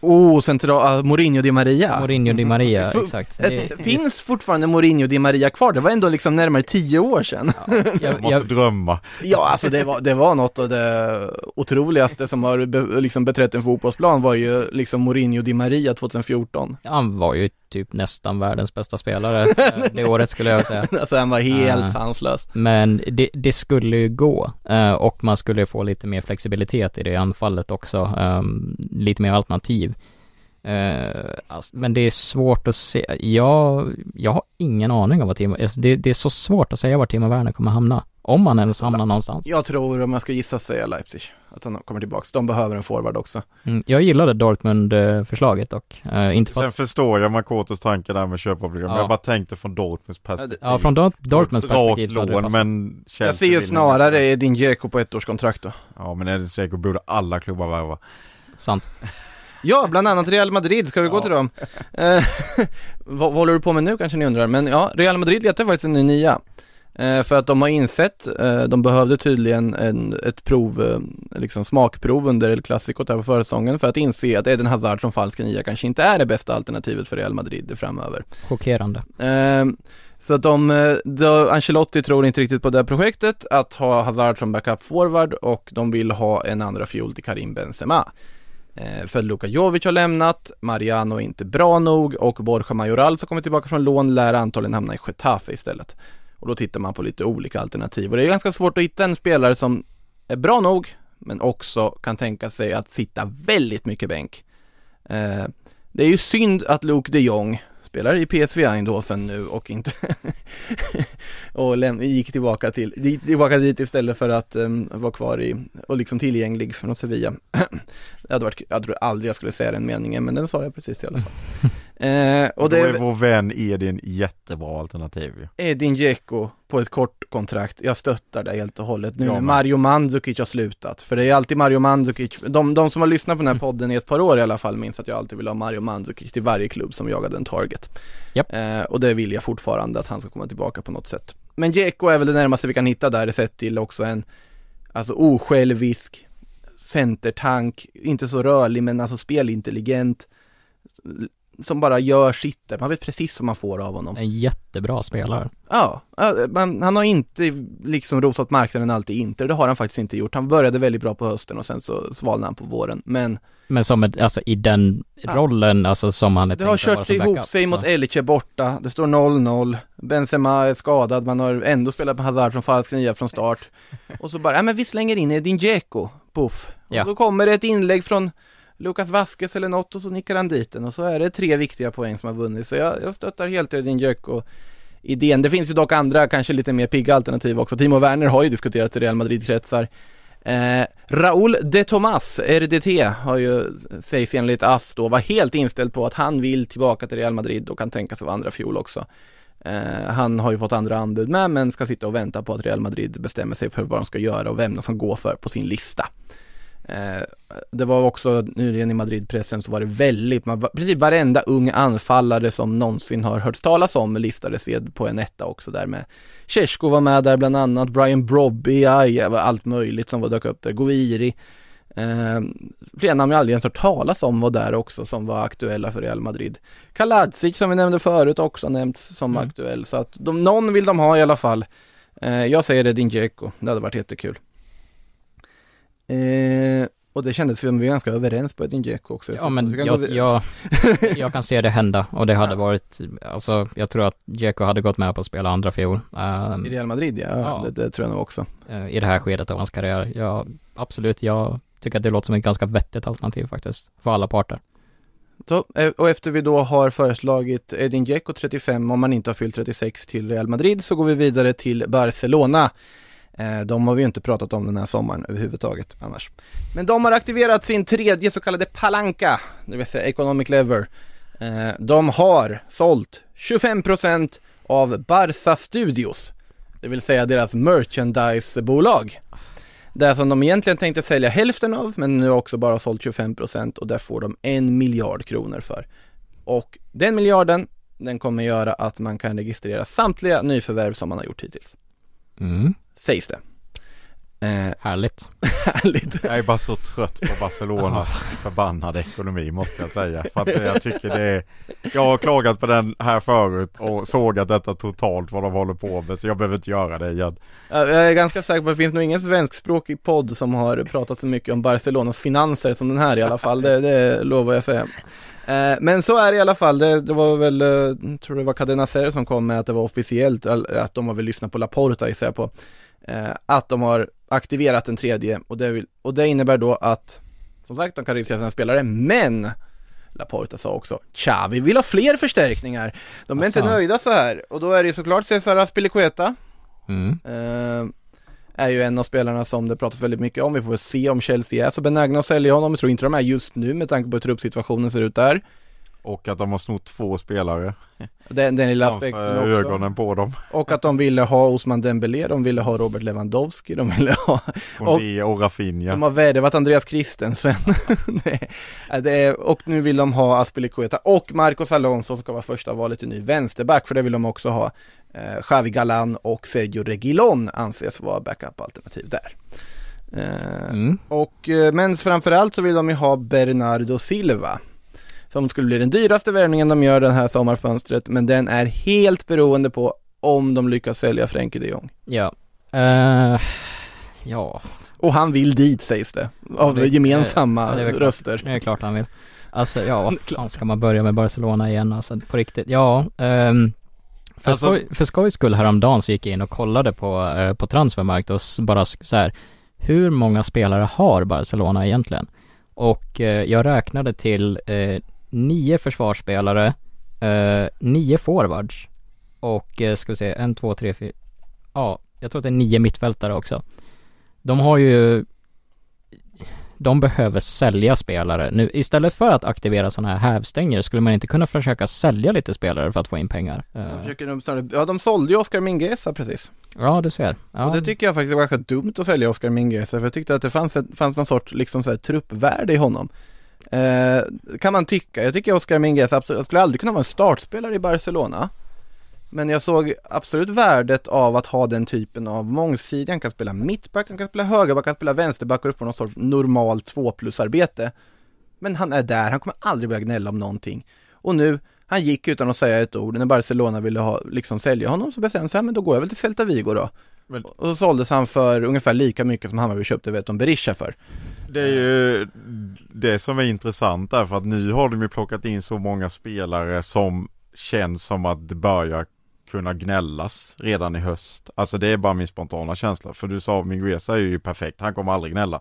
Oh, central, uh, Mourinho Di Maria. Mourinho Di Maria, Fu- exakt. Ett, finns fortfarande Mourinho Di Maria kvar? Det var ändå liksom närmare tio år sedan. jag, [LAUGHS] Jag måste jag, drömma. Ja, alltså det var, det var något av det otroligaste som har be, liksom beträtt en fotbollsplan var ju liksom Mourinho Di Maria 2014. han var ju typ nästan världens bästa spelare eh, det året skulle jag säga. [LAUGHS] alltså han var helt Ah. sanslös. Men det, det skulle ju gå eh, och man skulle få lite mer flexibilitet i det anfallet också, ehm, lite mer alternativ. Eh, alltså, men det är svårt att se, jag, jag har ingen aning om vad Timo, alltså, det, det är så svårt att säga var Timo Werner kommer hamna. Om han ens hamnar någonstans. Jag tror, om jag ska gissa, säga Leipzig. Att han kommer tillbaks. De behöver en forward också. Mm, jag gillade Dortmund-förslaget dock. Eh, inte för Sen att, förstår jag Makotos tanke där med köpobligationen, men Ja. jag bara tänkte från Dortmunds perspektiv. ja, från Dort- Dortmunds perspektiv det Rakt lån, men Jag ser ju snarare Edin Dzeko på ett års kontrakt då. Ja men Edin Dzeko borde alla klubbar värva. Sant. [LAUGHS] Ja, bland annat Real Madrid, ska vi gå Ja. till dem? Eh, [LAUGHS] vad, vad håller du på med nu kanske ni undrar? Men ja, Real Madrid letar faktiskt en ny nia. Eh, för att de har insett, eh, de behövde tydligen en, ett prov, eh, liksom smakprov under El Clasico där på försäsongen för att inse att Eden Hazard som falsk nia kanske inte är det bästa alternativet för Real Madrid framöver. Chockerande. Ehm, så att de, då, Ancelotti tror inte riktigt på det här projektet, att ha Hazard som backup forward och de vill ha en andra fjol till Karim Benzema. För Luka Jovic har lämnat, Mariano är inte bra nog och Borja Majoral som kommer tillbaka från lån lär antagligen hamna i Getafe istället. Och då tittar man på lite olika alternativ och det är ganska svårt att hitta en spelare som är bra nog men också kan tänka sig att sitta väldigt mycket bänk. Eh, det är ju synd att Luke de Jong spelar i PSV Eindhoven nu och inte [LAUGHS] och gick tillbaka till, tillbaka dit istället för att um, vara kvar i, och liksom tillgänglig från Sevilla. [CLEARS THROAT] det hade varit, jag tror aldrig jag skulle säga den meningen men den sa jag precis i alla fall. [LAUGHS] eh, och Och då det är vår vän Edin jättebra alternativ. Edin Dzeko på ett kort kontrakt, jag stöttar det helt och hållet nu med. Mario Mandzukic har slutat. För det är alltid Mario Mandzukic, de, de som har lyssnat på den här podden i ett par år i alla fall minns att jag alltid vill ha Mario Mandzukic till varje klubb som jagade en target. Japp. Eh, och det vill jag fortfarande att han ska komma tillbaka på något sätt. Men Dzeko är väl det närmaste vi kan hitta där, sett till också en, alltså osjälvisk centertank, inte så rörlig men alltså spelintelligent, som bara gör sitt där. man vet precis vad man får av honom. En jättebra spelare. Ja, ja, men han har inte liksom rosat marknaden alltid inte, det har han faktiskt inte gjort. Han började väldigt bra på hösten och sen så svalnade han på våren. Men Men som ett, alltså i den Ja. rollen, alltså som han är det har kört ihop backup, sig så- mot Elche borta, det står 0-0, Benzema är skadad, man har ändå spelat med Hazard som falsk nia från start. Och så bara, ja men vi slänger in Edin Dzeko, puff. Ja. Och då kommer det ett inlägg från Lukas Vasquez eller något och så nickar han dit den och så är det tre viktiga poäng som har vunnit. Så jag, jag stöttar helt Edin Dzeko idén. Det finns ju dock andra, kanske lite mer pigga alternativ också. Timo Werner har ju diskuterat i Real Madrid-kretsar. Eh, Raúl de Tomas, RDT, har ju, sägs enligt AS då, var helt inställd på att han vill tillbaka till Real Madrid och kan tänka sig vara andra fjol också. Eh, han har ju fått andra anbud med, men ska sitta och vänta på att Real Madrid bestämmer sig för vad de ska göra och vem de ska gå för på sin lista. Eh, det var också nyligen i Madridpressen så var det väldigt, man, precis varenda ung anfallare som någonsin har hörts talas om listades på en etta också där med. Tjechko var med där bland annat, Brian Brobby, ja, var allt möjligt som var dök upp där, Guiri. Eh, Flera namn jag aldrig ens hört talas om var där också som var aktuella för Real Madrid. Kaladzic som vi nämnde förut också nämnts som Mm. aktuell så att de, någon vill de ha i alla fall. Eh, Jag säger det din Dzeko, det hade varit jättekul eh, och det kändes som vi var ganska överens på Edin Dzeko också. Ja men jag, jag, [LAUGHS] jag kan se det hända och det hade Ja. varit, alltså jag tror att Dzeko hade gått med på att spela andra fiol ehm, I Real Madrid ja, Ja. Det, det tror jag nog också. eh, i det här skedet av hans karriär. Ja, absolut, jag tycker att det låter som ett ganska vettigt alternativ faktiskt, för alla parter. Så, eh, och efter vi då har föreslagit Edin Dzeko 35 om man inte har fyllt 36 till Real Madrid så går vi vidare till Barcelona. Eh, De har vi ju inte pratat om den här sommaren överhuvudtaget annars. Men de har aktiverat sin tredje så kallade palanka, det vill säga Economic Lever. Eh, De har sålt 25% av Barca Studios, det vill säga deras merchandisebolag. Det som de egentligen tänkte sälja hälften av, men nu också bara sålt 25% och där får de en miljard kronor för. Och den miljarden, den kommer göra att man kan registrera samtliga nyförvärv som man har gjort hittills. Mm, Sägs det. Eh, härligt. härligt. Jag är bara så trött på Barcelonas förbannade ekonomi måste jag säga. För att jag tycker det är, jag har klagat på den här förut och sågat detta totalt vad de håller på med så jag behöver inte göra det igen. Ja, Jag är ganska säker på att det finns nog ingen svenskspråkig podd som har pratat så mycket om Barcelonas finanser som den här i alla fall, det, det lovar jag säga. Eh, men så är det i alla fall, det, det var väl, eh, tror det var Cadena Ser som kom med att det var officiellt, att de har väl lyssnat på Laporta gissar jag på, att de har aktiverat den tredje och det, vill, och det innebär då att, som sagt, de kan registrera sina spelare, men Laporta sa också, tja, vi vill ha fler förstärkningar. De är inte Asså. nöjda så här. Och då är det ju såklart Cesar Aspilicueta, Mm. eh, är ju en av spelarna som det pratas väldigt mycket om. Vi får väl se om Chelsea är så benägna att sälja honom. Jag tror inte de är just nu med tanke på hur truppsituationen ser ut där. Och att de har snott två spelare Den, den lilla aspekten också. ögonen på dem. Och att de ville ha Osman Dembélé, de ville ha Robert Lewandowski, de ville ha Och, Och- det och Rafinha. De har värvat Andreas Christensen. [LAUGHS] det, det och nu vill de ha Aspilicueta och Marcos Alonso som ska vara första valet i ny vänsterback, för det vill de också ha. Eh, Xavi Galan och Sergio Reguilon anses vara backup-alternativ där. Eh, Mm. och, eh, men framförallt så vill de ju ha Bernardo Silva. Som skulle bli den dyraste värvningen de gör den här sommarfönstret, men den är helt beroende på om de lyckas sälja Frenkie de Jong. Ja. Eh, ja, Och han vill dit sägs det, av Det- gemensamma det klart. röster. det är klart han vill. Alltså ja, vad fan ska man börja med Barcelona igen alltså på riktigt? Ja, ehm, för, Alltså- skoj, för skojs skull häromdagen så gick jag in och kollade på, eh, på transfermarkt och bara så här, hur många spelare har Barcelona egentligen? Och eh, jag räknade till eh, nio försvarsspelare, eh, nio forwards och eh, ska vi se, en, två, tre, fyra, ja, jag tror att det är nio mittfältare också. De har ju de behöver sälja spelare nu. Istället för att aktivera sådana här hävstänger skulle man inte kunna försöka sälja lite spelare för att få in pengar? Eh, försöker snarare, ja de sålde ju Oscar Mingueza precis. Ja, du ser. Ja. Och det tycker jag faktiskt var ganska dumt att sälja Oscar Mingueza, för jag tyckte att det fanns, ett, fanns någon sorts liksom så här, truppvärde i honom. Eh, kan man tycka. Jag tycker Oscar Mingueza absolut, jag skulle aldrig kunna vara en startspelare i Barcelona. Men jag såg absolut värdet av att ha den typen av mångsidig, han kan spela mittback, han kan spela högerback, han kan spela vänsterback och få någon sorts normalt 2 plus arbete. Men han är där, han kommer aldrig börja gnälla om någonting. Och nu, han gick utan att säga ett ord, när Barcelona ville ha, liksom sälja honom så bestämde han sig, "Ja, men då går jag väl till Celta Vigo då. Men- Och så såldes han för ungefär lika mycket som Hammarby köpte Veton Berisha för. Det är ju det som är intressant där för att nu har de ju plockat in så många spelare som känns som att det börjar kunna gnällas redan i höst. Alltså det är bara min spontana känsla. För du sa Mingueza är ju perfekt, han kommer aldrig gnälla.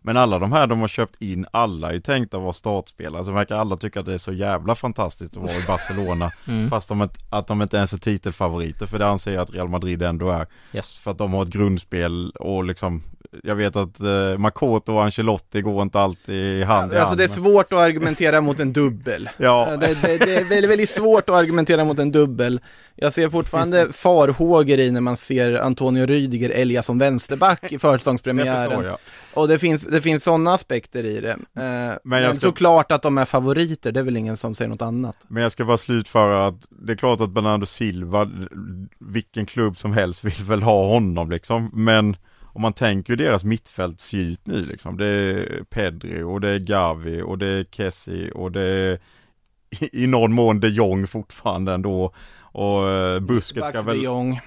Men alla de här de har köpt in, alla är ju tänkta att vara startspelare. Så verkar alla tycka att det är så jävla fantastiskt att vara i Barcelona. [LAUGHS] Mm. Fast de, att de inte ens är titelfavoriter. För det anser jag att Real Madrid ändå är. Yes. För att de har ett grundspel och liksom Jag vet att eh, Makoto och Ancelotti går inte alltid hand i Alltså hand det är men- svårt att argumentera mot en dubbel. [LAUGHS] Ja, Det, det, det är väldigt, väldigt svårt att argumentera mot en dubbel. Jag ser fortfarande farhågor i när man ser Antonio Rydiger älga som vänsterback i [LAUGHS] det förstår försäsongspremiären. jag Och det finns, det finns sådana aspekter i det. Eh, men jag ska- såklart att de är favoriter, det är väl ingen som säger något annat. Men jag ska bara slutföra att det är klart att Bernardo Silva, vilken klubb som helst vill väl ha honom liksom. Men om man tänker ju deras mittfält ser ut nu liksom. Det är Pedri och det är Gavi och det är Kessie och det är i, någon mån de Jong fortfarande ändå. Och eh, Busquets ska väl,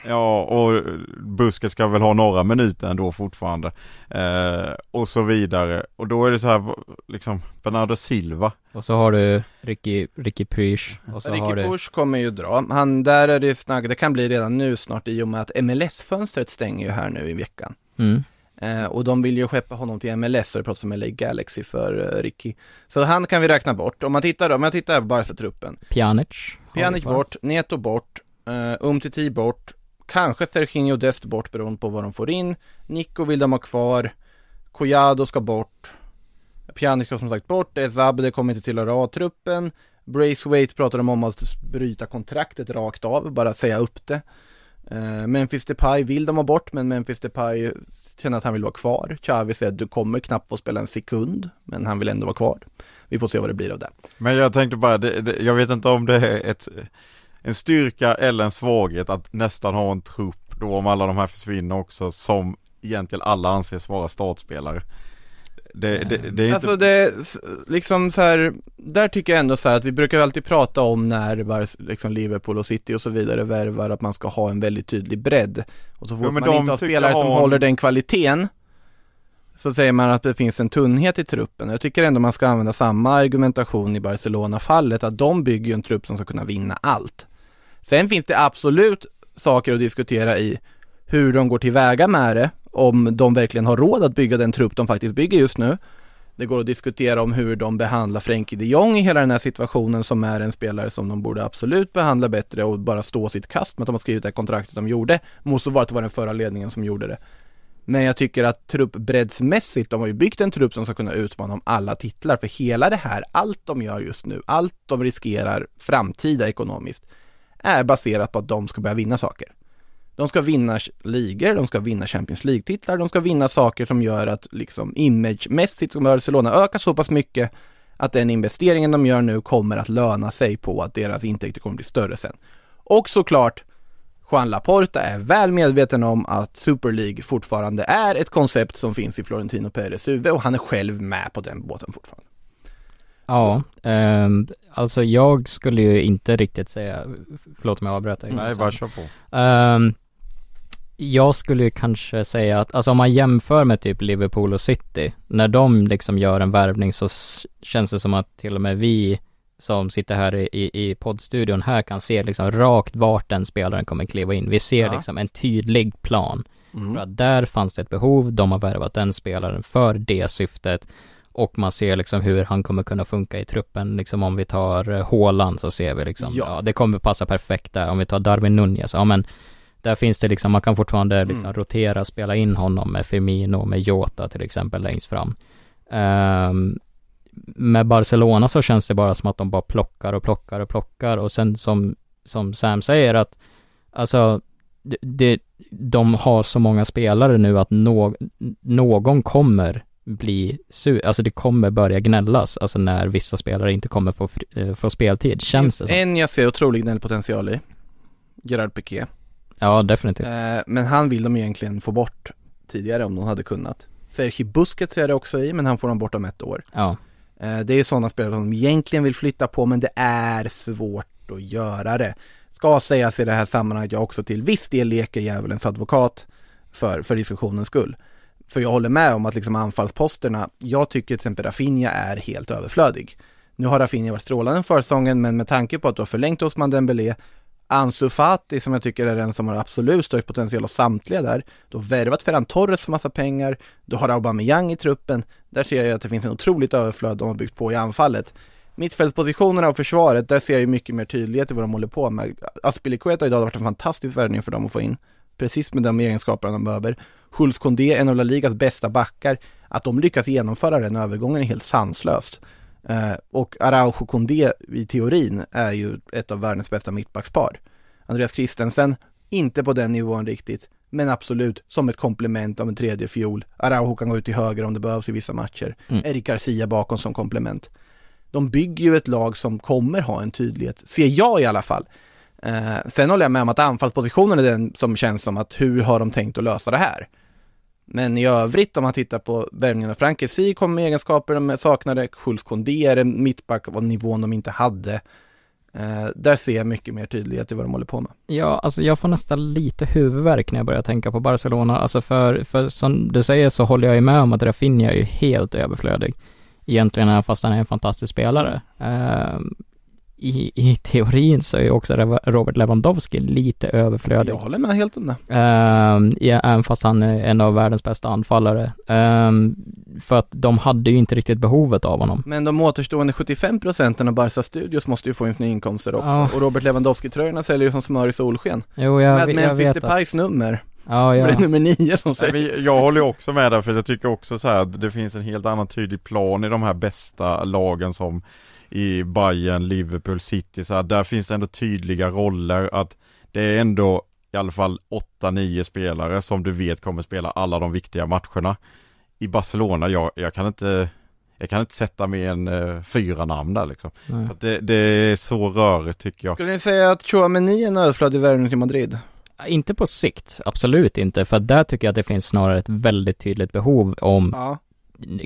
ja och Busquets ska väl ha några minuter ändå fortfarande. Eh, och så vidare. Och då är det så här liksom Bernardo Silva. Och så har du Ricky, Ricky Prysch och så har Ricky du Push kommer ju dra. Han, där är det snack, det kan bli redan nu snart i och med att MLS-fönstret stänger ju här nu i veckan. Mm, Eh, och de vill ju skeppa honom till MLS och det pratas om LA Galaxy för eh, Ricky. Så han kan vi räkna bort. Om man tittar då, om jag tittar på Barca-truppen. Pjanic. Pjanic bort, Neto bort, uh, Umtiti bort, kanske Serginho Dest bort beroende på vad de får in. Nico vill de ha kvar, Collado ska bort, Pjanic ska som sagt bort, Ezabde kommer inte tillhöra A-truppen, Braithwaite pratar de om att bryta kontraktet rakt av, bara säga upp det. Eh, Memphis Depay vill de ha bort, men Memphis Depay känner att han vill vara kvar. Xavi säger att du kommer knappt få spela en sekund, men han vill ändå vara kvar. Vi får se vad det blir av det. Men jag tänkte bara, det, det, jag vet inte om det är ett, en styrka eller en svaghet att nästan ha en trupp då om alla de här försvinner också som egentligen alla anses vara startspelare. Det, det, det är inte... Alltså det, liksom så här, där tycker jag ändå så här att vi brukar alltid prata om när liksom Liverpool och City och så vidare värvar att man ska ha en väldigt tydlig bredd. Och så fort men man inte har spelare jag som håller den kvaliteten så säger man att det finns en tunnhet i truppen. Jag tycker ändå man ska använda samma argumentation i Barcelona-fallet, att de bygger ju en trupp som ska kunna vinna allt. Sen finns det absolut saker att diskutera i hur de går tillväga med det, om de verkligen har råd att bygga den trupp de faktiskt bygger just nu. Det går att diskutera om hur de behandlar Frenkie de Jong i hela den här situationen som är en spelare som de borde absolut behandla bättre och bara stå sitt kast med att de har skrivit det kontraktet de gjorde. Måste vara att det var den förra ledningen som gjorde det. Men jag tycker att truppbreddsmässigt, de har ju byggt en trupp som ska kunna utmana om alla titlar. För hela det här, allt de gör just nu, allt de riskerar framtida ekonomiskt, är baserat på att de ska börja vinna saker. De ska vinna ligor, de ska vinna Champions League-titlar, de ska vinna saker som gör att liksom imagemässigt som Barcelona ökar så pass mycket att den investeringen de gör nu kommer att löna sig på att deras intäkter kommer bli större sen. Och såklart, Juan Laporta är väl medveten om att Super League fortfarande är ett koncept som finns i Florentino Perez huvud och han är själv med på den båten fortfarande. Ja, ehm, alltså jag skulle ju inte riktigt säga, förlåt om jag avbröt dig. Nej, bara kör på. Ehm, jag skulle ju kanske säga att, alltså om man jämför med typ Liverpool och City, när de liksom gör en värvning så känns det som att till och med vi som sitter här i, i, i poddstudion här kan se liksom rakt vart den spelaren kommer kliva in. Vi ser Ja. liksom en tydlig plan. Mm. För att där fanns det ett behov, de har värvat den spelaren för det syftet och man ser liksom hur han kommer kunna funka i truppen, liksom om vi tar eh, Haaland så ser vi liksom, Ja. ja, det kommer passa perfekt där, om vi tar Darwin Nunez, ja men där finns det liksom, man kan fortfarande liksom Mm. rotera, spela in honom med Firmino, med Jota till exempel längst fram. Ehm, med Barcelona så känns det bara som att de bara plockar och plockar och plockar och sen som, som Sam säger att, alltså, det, de har så många spelare nu att nå, någon kommer bli sur, alltså det kommer börja gnällas, alltså när vissa spelare inte kommer få, eh, få speltid, känns det som. En jag ser otrolig gnällpotential i, Gerard Piqué. Ja, definitivt. Eh, men han vill de egentligen få bort tidigare om de hade kunnat. Sergi Busquets är det också i, men han får de bort om ett år. Ja, Eh, det är sådana spelare som de egentligen vill flytta på, men det är svårt att göra det. Ska sägas i det här sammanhanget, jag också till viss del leker djävulens advokat för, för diskussionens skull. För jag håller med om att liksom anfallsposterna, jag tycker till exempel Rafinha är helt överflödig. Nu har Rafinha varit strålande för säsongen, men med tanke på att du har förlängt Osman Dembélé, Ansu Fati som jag tycker är den som har absolut störst potential av samtliga där. Du har värvat Ferran Torres för massa pengar, du har Aubameyang i truppen. Där ser jag att det finns en otroligt överflöd de har byggt på i anfallet. Mittfältspositionerna och försvaret, där ser jag ju mycket mer tydlighet i vad de håller på med. Aspilicueta idag har varit en fantastisk värvning för dem att få in. Precis med de egenskaperna de behöver. Jules Condé, en av La Ligas bästa backar. Att de lyckas genomföra den övergången är helt sanslöst. Eh, och Araujo Kondé i teorin är ju ett av världens bästa mittbackspar. Andreas Christensen, inte på den nivån riktigt, men absolut som ett komplement av en tredje fiol. Araujo kan gå ut till höger om det behövs i vissa matcher. Mm. Erik Garcia bakom som komplement. De bygger ju ett lag som kommer ha en tydlighet, ser jag i alla fall. Eh, sen håller jag med om att anfallspositionen är den som känns som att hur har de tänkt att lösa det här? Men i övrigt om man tittar på värvningen av Frank Kessie kom med egenskaper de saknade, Schultz Kondé är en mittback av nivån de inte hade. Eh, där ser jag mycket mer tydlighet i vad de håller på med. Ja, alltså jag får nästan lite huvudvärk när jag börjar tänka på Barcelona. Alltså för, för som du säger så håller jag ju med om att Rafinha är ju helt överflödig. Egentligen fast han är en fantastisk spelare. Eh, i, I teorin så är ju också Robert Lewandowski lite överflödig. Jag håller med helt om det. Ehm, ja, även fast han är en av världens bästa anfallare. Ehm, för att de hade ju inte riktigt behovet av honom. Men de återstående 75 procenten av Barca Studios måste ju få in sina inkomster också. Ja. Och Robert Lewandowski-tröjorna säljer ju som smör i solsken. Jo, jag, med jag Memphis Depays att... nummer. Ja, ja. det är nummer nio som säger. jag håller ju också med där för jag tycker också så här att det finns en helt annan tydlig plan i de här bästa lagen som i Bayern, Liverpool, City så här, där finns det ändå tydliga roller att det är ändå i alla fall 8-9 spelare som du vet kommer spela alla de viktiga matcherna. I Barcelona, jag, jag kan inte jag kan inte sätta mer än eh, fyra namn där liksom. Att det, det är så rörigt tycker jag. Skulle ni säga att Chouameni är en överflödig värvning till Madrid? Inte på sikt, absolut inte, för där tycker jag att det finns snarare ett väldigt tydligt behov om, Ja.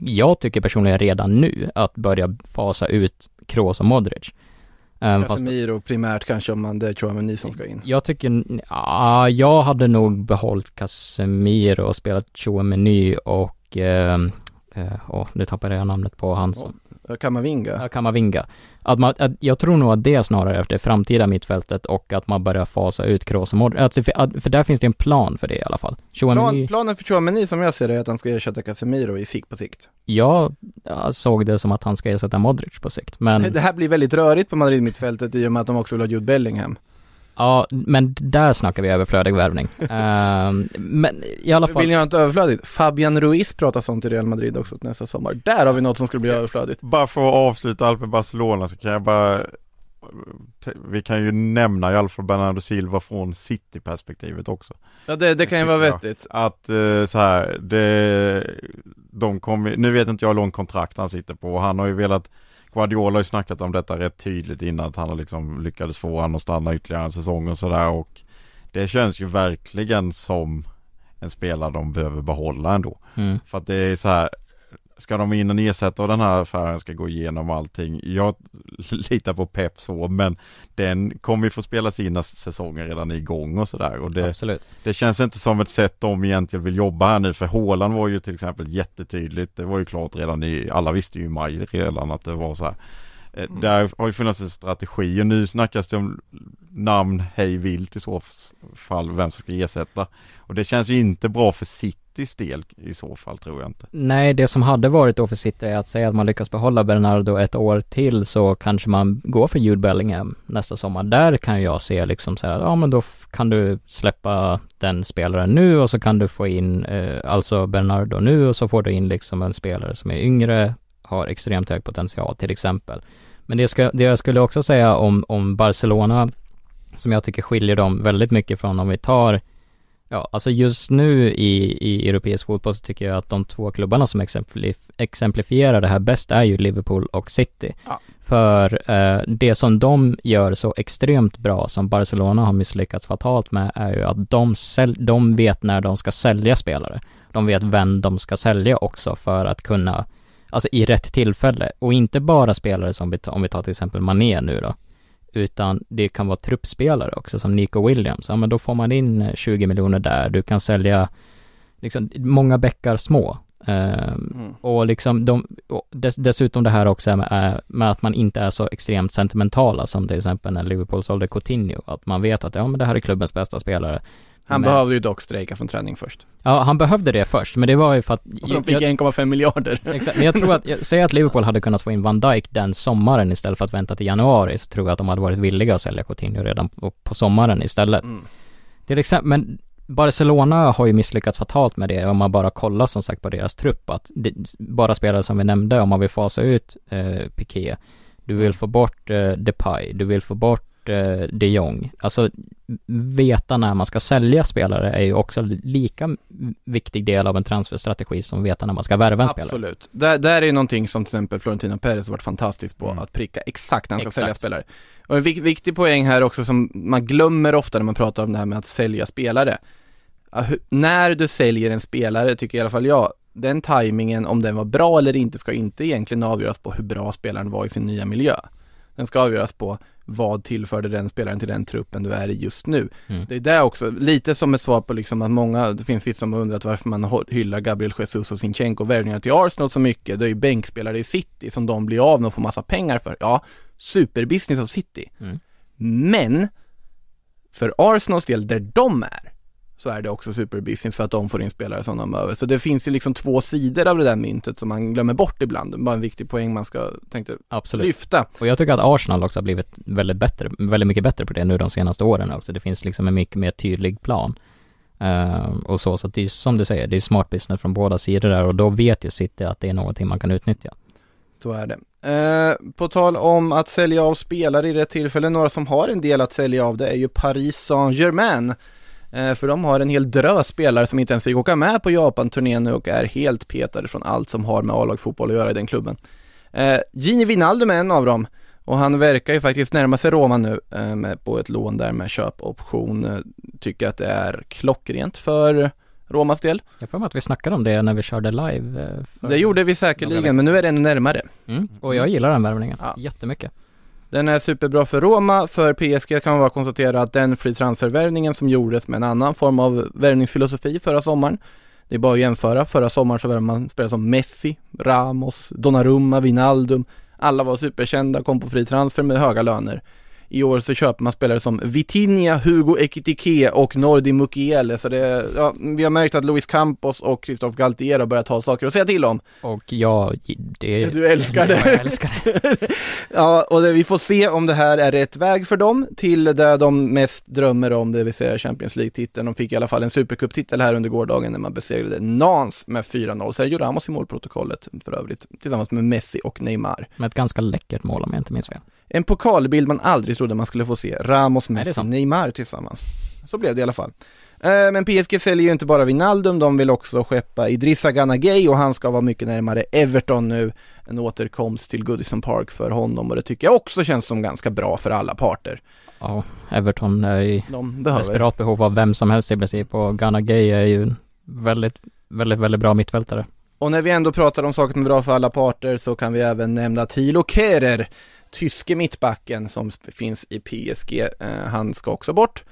jag tycker personligen redan nu, att börja fasa ut Kroos och Modric. Fast Casemiro primärt kanske om man, det är Chouameni som ska in. jag tycker, ja, jag hade nog behållit Casemiro och spelat Chouameni och och, eh, åh, nu tappade jag namnet på han som, Kamavinga. ja, Kamavinga. Att man, att jag tror nog att det snarare är det framtida mittfältet och att man börjar fasa ut Kroos och Modric. Alltså, för, att- för där finns det en plan för det i alla fall. Plan, planen för Chouameni som jag ser det är att han ska ersätta Casemiro i sikt på sikt. jag, jag såg det som att han ska ersätta Modric på sikt, men Det här blir väldigt rörigt på Madrid-mittfältet i och med att de också vill ha Jude Bellingham. Ja, men där snackar vi överflödig värvning. [LAUGHS] Ehm, men i alla fall, Vill ni ha något överflödigt? Fabian Ruiz pratas om till Real Madrid också till nästa sommar. Där har vi något som skulle bli överflödigt. Bara för att avsluta allt med Barcelona så kan jag bara Vi kan ju nämna i alla fall Bernardo Silva från City-perspektivet också. Ja det, det kan ju vara vettigt. Att eh, så här, det, de kommer, nu vet inte jag hur lång kontrakt han sitter på. Han har ju velat, Guardiola har ju snackat om detta rätt tydligt innan att han har liksom lyckades få han att stanna ytterligare en säsong och sådär och det känns ju verkligen som en spelare de behöver behålla ändå. mm, För att det är så här Ska de in och ersätta och den här affären ska gå igenom allting? Jag [LAUGHS] litar på Pep så men Den kommer ju få spela sina säsonger redan igång och sådär. Och det, absolut. det känns inte som ett sätt de egentligen vill jobba här nu för Håland var ju till exempel jättetydligt. Det var ju klart redan i, alla visste ju i maj redan att det var så här Eh, Där har ju funnits en strategi och nu snackas det om namn hej vilt i så fall vem som ska ersätta Och det känns ju inte bra för Citys del i så fall tror jag inte Nej, det som hade varit då för City är att säga att man lyckas behålla Bernardo ett år till så kanske man går för Jude Bellingham nästa sommar. Där kan jag se liksom så här, ja men då kan du släppa den spelaren nu och så kan du få in, eh, alltså Bernardo nu och så får du in liksom en spelare som är yngre, har extremt hög potential till exempel. Men det, ska, det jag skulle också säga om, om Barcelona, som jag tycker skiljer dem väldigt mycket från om vi tar Ja, alltså just nu i, i europeisk fotboll så tycker jag att de två klubbarna som exemplif exemplifierar det här bäst är ju Liverpool och City. Ja. För eh, det som de gör så extremt bra, som Barcelona har misslyckats fatalt med, är ju att de, säl- de vet när de ska sälja spelare. De vet vem de ska sälja också för att kunna, alltså i rätt tillfälle. Och inte bara spelare som, om vi tar till exempel Mané nu då, utan det kan vara truppspelare också som Nico Williams. Ja men då får man in eh, 20 miljoner där, du kan sälja liksom många bäckar små. Ehm, Mm. och liksom de, och dess, dessutom det här också med, eh, med att man inte är så extremt sentimentala som till exempel när Liverpool sålde Coutinho. Att man vet att ja men det här är klubbens bästa spelare. Han Men- behövde ju dock strejka från träning först. Ja, han behövde det först, men det var ju för att... Och de fick 1,5 miljarder. Exakt, men jag tror att, säger att Liverpool hade kunnat få in Van Dijk den sommaren istället för att vänta till januari, så tror jag att de hade varit villiga att sälja Coutinho redan på, på sommaren istället. Mm. Till exempel, men Barcelona har ju misslyckats fatalt med det om man bara kollar som sagt på deras trupp att det, bara spelare som vi nämnde, om man vill fasa ut eh, Piqué, du vill få bort eh, Depay, du vill få bort eh, de Jong. Alltså veta när man ska sälja spelare är ju också lika viktig del av en transferstrategi som veta när man ska värva en spelare. Absolut. Där, där är ju någonting som till exempel Florentino Perez har varit fantastisk på, Mm. att pricka exakt när han ska Exakt. sälja spelare. Och en vik- viktig poäng här också som man glömmer ofta när man pratar om det här med att sälja spelare. Ja, hu- när du säljer en spelare, tycker i alla fall jag, den tajmingen, om den var bra eller inte, ska inte egentligen avgöras på hur bra spelaren var i sin nya miljö. Den ska avgöras på vad tillförde den spelaren till den truppen du är i just nu. Mm. Det är där också, lite som ett svar på liksom att många, det finns vissa som har undrat varför man hyllar Gabriel Jesus och Sinchenko värvningar till Arsenal så mycket. Det är ju bänkspelare i City som de blir av med och får massa pengar för. Ja, superbusiness av City. Mm. Men, för Arsenals del, där de är, så är det också superbusiness för att de får in spelare som de behöver. Så det finns ju liksom två sidor av det där myntet som man glömmer bort ibland. Bara en viktig poäng man ska, tänkte Absolut. lyfta. Och jag tycker att Arsenal också har blivit väldigt bättre, väldigt mycket bättre på det nu de senaste åren också. Det finns liksom en mycket mer tydlig plan. Ehm, och så, så att det är som du säger, det är smart business från båda sidor där och då vet ju City att det är någonting man kan utnyttja. Så är det. Eh, på tal om att sälja av spelare i rätt tillfälle, några som har en del att sälja av det är ju Paris Saint-Germain. Eh, för de har en hel drös spelare som inte ens fick åka med på Japan-turnén nu och är helt petade från allt som har med A-lagsfotboll att göra i den klubben. Eh, Gini Wijnaldum är en av dem och han verkar ju faktiskt närma sig Roma nu eh, med, på ett lån där med köpoption. Tycker att det är klockrent för Romas del. Jag får mig att vi snackade om det när vi körde live. Det gjorde vi säkerligen, men nu är det ännu närmare. Mm. Och jag gillar den värvningen, Ja. jättemycket. Den är superbra för Roma, för PSG kan man bara konstatera att den free transfervärvningen som gjordes med en annan form av värvningsfilosofi förra sommaren Det är bara att jämföra, förra sommaren så värvade man spelare som Messi, Ramos, Donnarumma, Wijnaldum. Alla var superkända, kom på fri transfer med höga löner i år så köper man spelare som Vitinha, Hugo Ekitike och Nordi Mukiele så det, ja, vi har märkt att Luis Campos och Christophe Galtier har börjat ha saker att säga till om. Och ja, det... Du älskar det. Ja, [LAUGHS] jag älskar det. [LAUGHS] ja, och det, vi får se om det här är rätt väg för dem till det de mest drömmer om, det vill säga Champions League-titeln. De fick i alla fall en Supercup-titel här under gårdagen när man besegrade Nans med 4-0. Sergio Ramos i målprotokollet för övrigt, tillsammans med Messi och Neymar. Med ett ganska läckert mål om jag inte minns fel. En pokalbild man aldrig trodde man skulle få se. Ramos, Messi. Neymar tillsammans. Så blev det i alla fall. Eh, Men PSG säljer ju inte bara Wijnaldum, de vill också skeppa Idrissa Gana Gueye och han ska vara mycket närmare Everton nu. En återkomst till Goodison Park för honom och det tycker jag också känns som ganska bra för alla parter. Ja, Everton är i De behöver. desperat behov av vem som helst i princip och Ghana Gay är ju väldigt, väldigt, väldigt bra mittfältare. Och när vi ändå pratar om saker som är bra för alla parter så kan vi även nämna Thilo Kehrer, tyske mittbacken som finns i PSG. Eh, han ska också bort.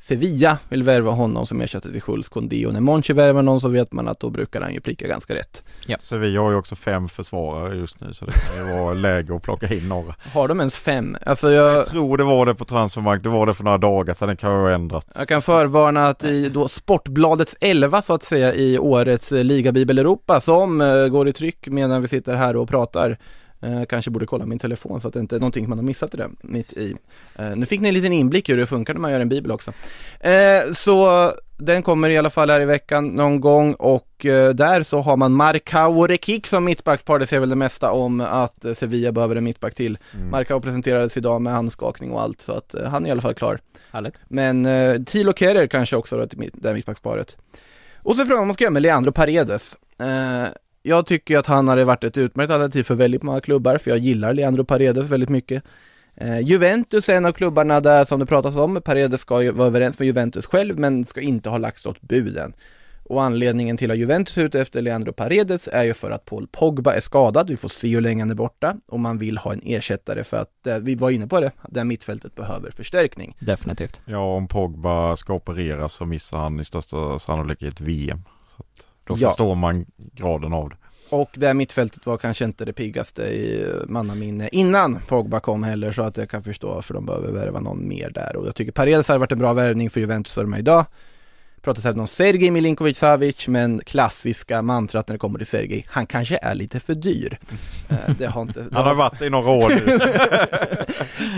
Sevilla vill värva honom som ersättare till Schultz Kondi och när Monchi värvar någon så vet man att då brukar han ju pricka ganska rätt. Sevilla har ju också fem försvarare just nu så det kan ju vara [LAUGHS] läge att plocka in några. Har de ens fem? Alltså jag, Jag tror det var det på transfermarkt, det var det för några dagar sedan, det kan ju ha ändrats. jag kan förvarna att i då Sportbladets 11 så att säga i årets eh, Ligabibel Europa som eh, går i tryck medan vi sitter här och pratar Eh, kanske borde kolla min telefon så att det inte är någonting man har missat i det mitt i. Eh, nu fick ni en liten inblick i hur det funkar när man gör en bibel också. Eh, så den kommer i alla fall här i veckan någon gång och eh, där så har man Marcao Rekik som mittbackspar. Det säger väl det mesta om att eh, Sevilla behöver en mittback till. Mm. Marcao presenterades idag med handskakning och allt så att eh, han är i alla fall klar. Härligt. Men eh, Thilo Kerrer kanske också då det här mittbacksparet. Och så frågan man ska göra med Leandro Paredes. Jag tycker att han hade varit ett utmärkt alternativ för väldigt många klubbar, för jag gillar Leandro Paredes väldigt mycket. Eh, Juventus är en av klubbarna där som det pratas om, Paredes ska ju vara överens med Juventus själv, men ska inte ha lagt något bud än. Och anledningen till att Juventus är ute efter Leandro Paredes är ju för att Paul Pogba är skadad, vi får se hur länge han är borta, och man vill ha en ersättare för att, eh, vi var inne på det, det här mittfältet behöver förstärkning. Definitivt. Ja, om Pogba ska opereras så missar han i största sannolikhet VM. Så att då Ja. förstår man graden av det. Och det här mittfältet var kanske inte det piggaste i mannaminne innan Pogba kom heller så att jag kan förstå varför de behöver värva någon mer där och jag tycker Paredes har varit en bra värvning för Juventus de är idag. Pratas även om Sergej Milinkovic Savic men klassiska mantrat när det kommer till Sergej, han kanske är lite för dyr. Eh, det har inte, det Han har varit i några år nu.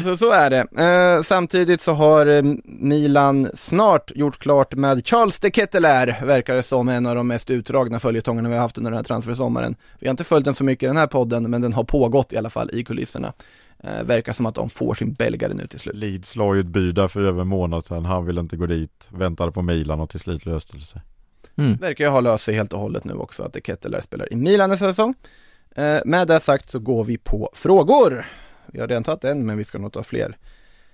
[LAUGHS] så, så är det. Eh, samtidigt så har eh, Milan snart gjort klart med Charles de Ketelaere, verkar det som en av de mest utdragna följetongerna vi har haft under den här transfersommaren. Vi har inte följt den så mycket i den här podden, men den har pågått i alla fall i kulisserna. Eh, verkar som att de får sin belgare nu till slut. Leeds la ju ett bud där för över en månad sedan. Han ville inte gå dit, väntade på Milan och till slut löste det sig. Mm. Verkar ju ha löst sig helt och hållet nu också, att de Ketelaere spelar i Milan nästa säsong. Eh, med det sagt så går vi på frågor. Vi har redan tagit en, men vi ska nog ta fler.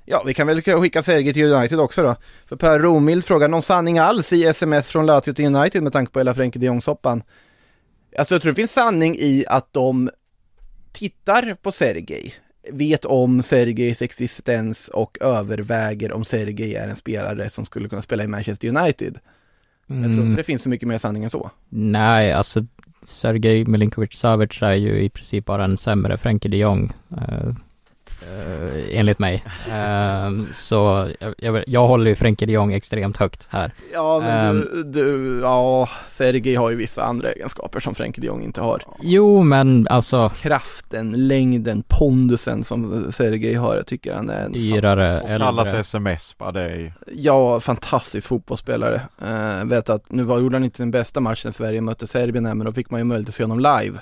Ja, vi kan väl skicka Sergej till United också då. För Per Romild frågar någon sanning alls i sms från Lazio till United med tanke på hela Frenkie de Jong-soppan. Alltså jag tror det finns sanning i att de tittar på Sergej, vet om Sergejs existens och överväger om Sergej är en spelare som skulle kunna spela i Manchester United. Jag tror Mm. inte det finns så mycket mer sanning än så. Nej, alltså Sergej Milinkovic Savic är ju i princip bara en sämre Frenkie de Jong. eh, eh, enligt mig. Eh, så jag, jag, jag håller ju Frenkie de Jong extremt högt här. Ja, men Ehm. du, du, ja, Sergej har ju vissa andra egenskaper som Frenkie de Jong inte har. Jo, men alltså Kraften, längden, pondusen som Sergej har, jag tycker han är en dyrare, Och kallas äldre. sms, bara det är ju... Ja, fantastisk fotbollsspelare. Uh, vet att nu var, gjorde han inte sin bästa match när Sverige mötte Serbien här, men då fick man ju möjlighet att se honom live.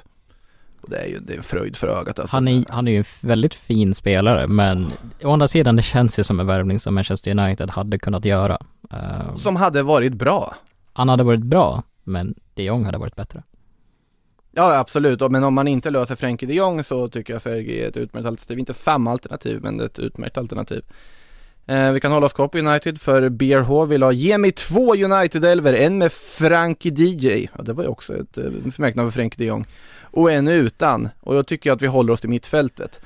Och det är ju, det är en fröjd för ögat alltså. Han är, han är ju en väldigt fin spelare, men å andra sidan, det känns ju som en värvning som Manchester United hade kunnat göra. Eh, Som hade varit bra. han hade varit bra, men de Jong hade varit bättre. Ja, absolut. Men om man inte löser Frenkie de Jong så tycker jag Sergej är ett utmärkt alternativ. Inte samma alternativ, men ett utmärkt alternativ. Eh, vi kan hålla oss kvar på United för BRH vill ha ge mig två United-elver, en med Frankie DJ, ja det var ju också ett eh, smeknamn för Frenkie de Jong, och en utan. Och då tycker jag att vi håller oss till mittfältet.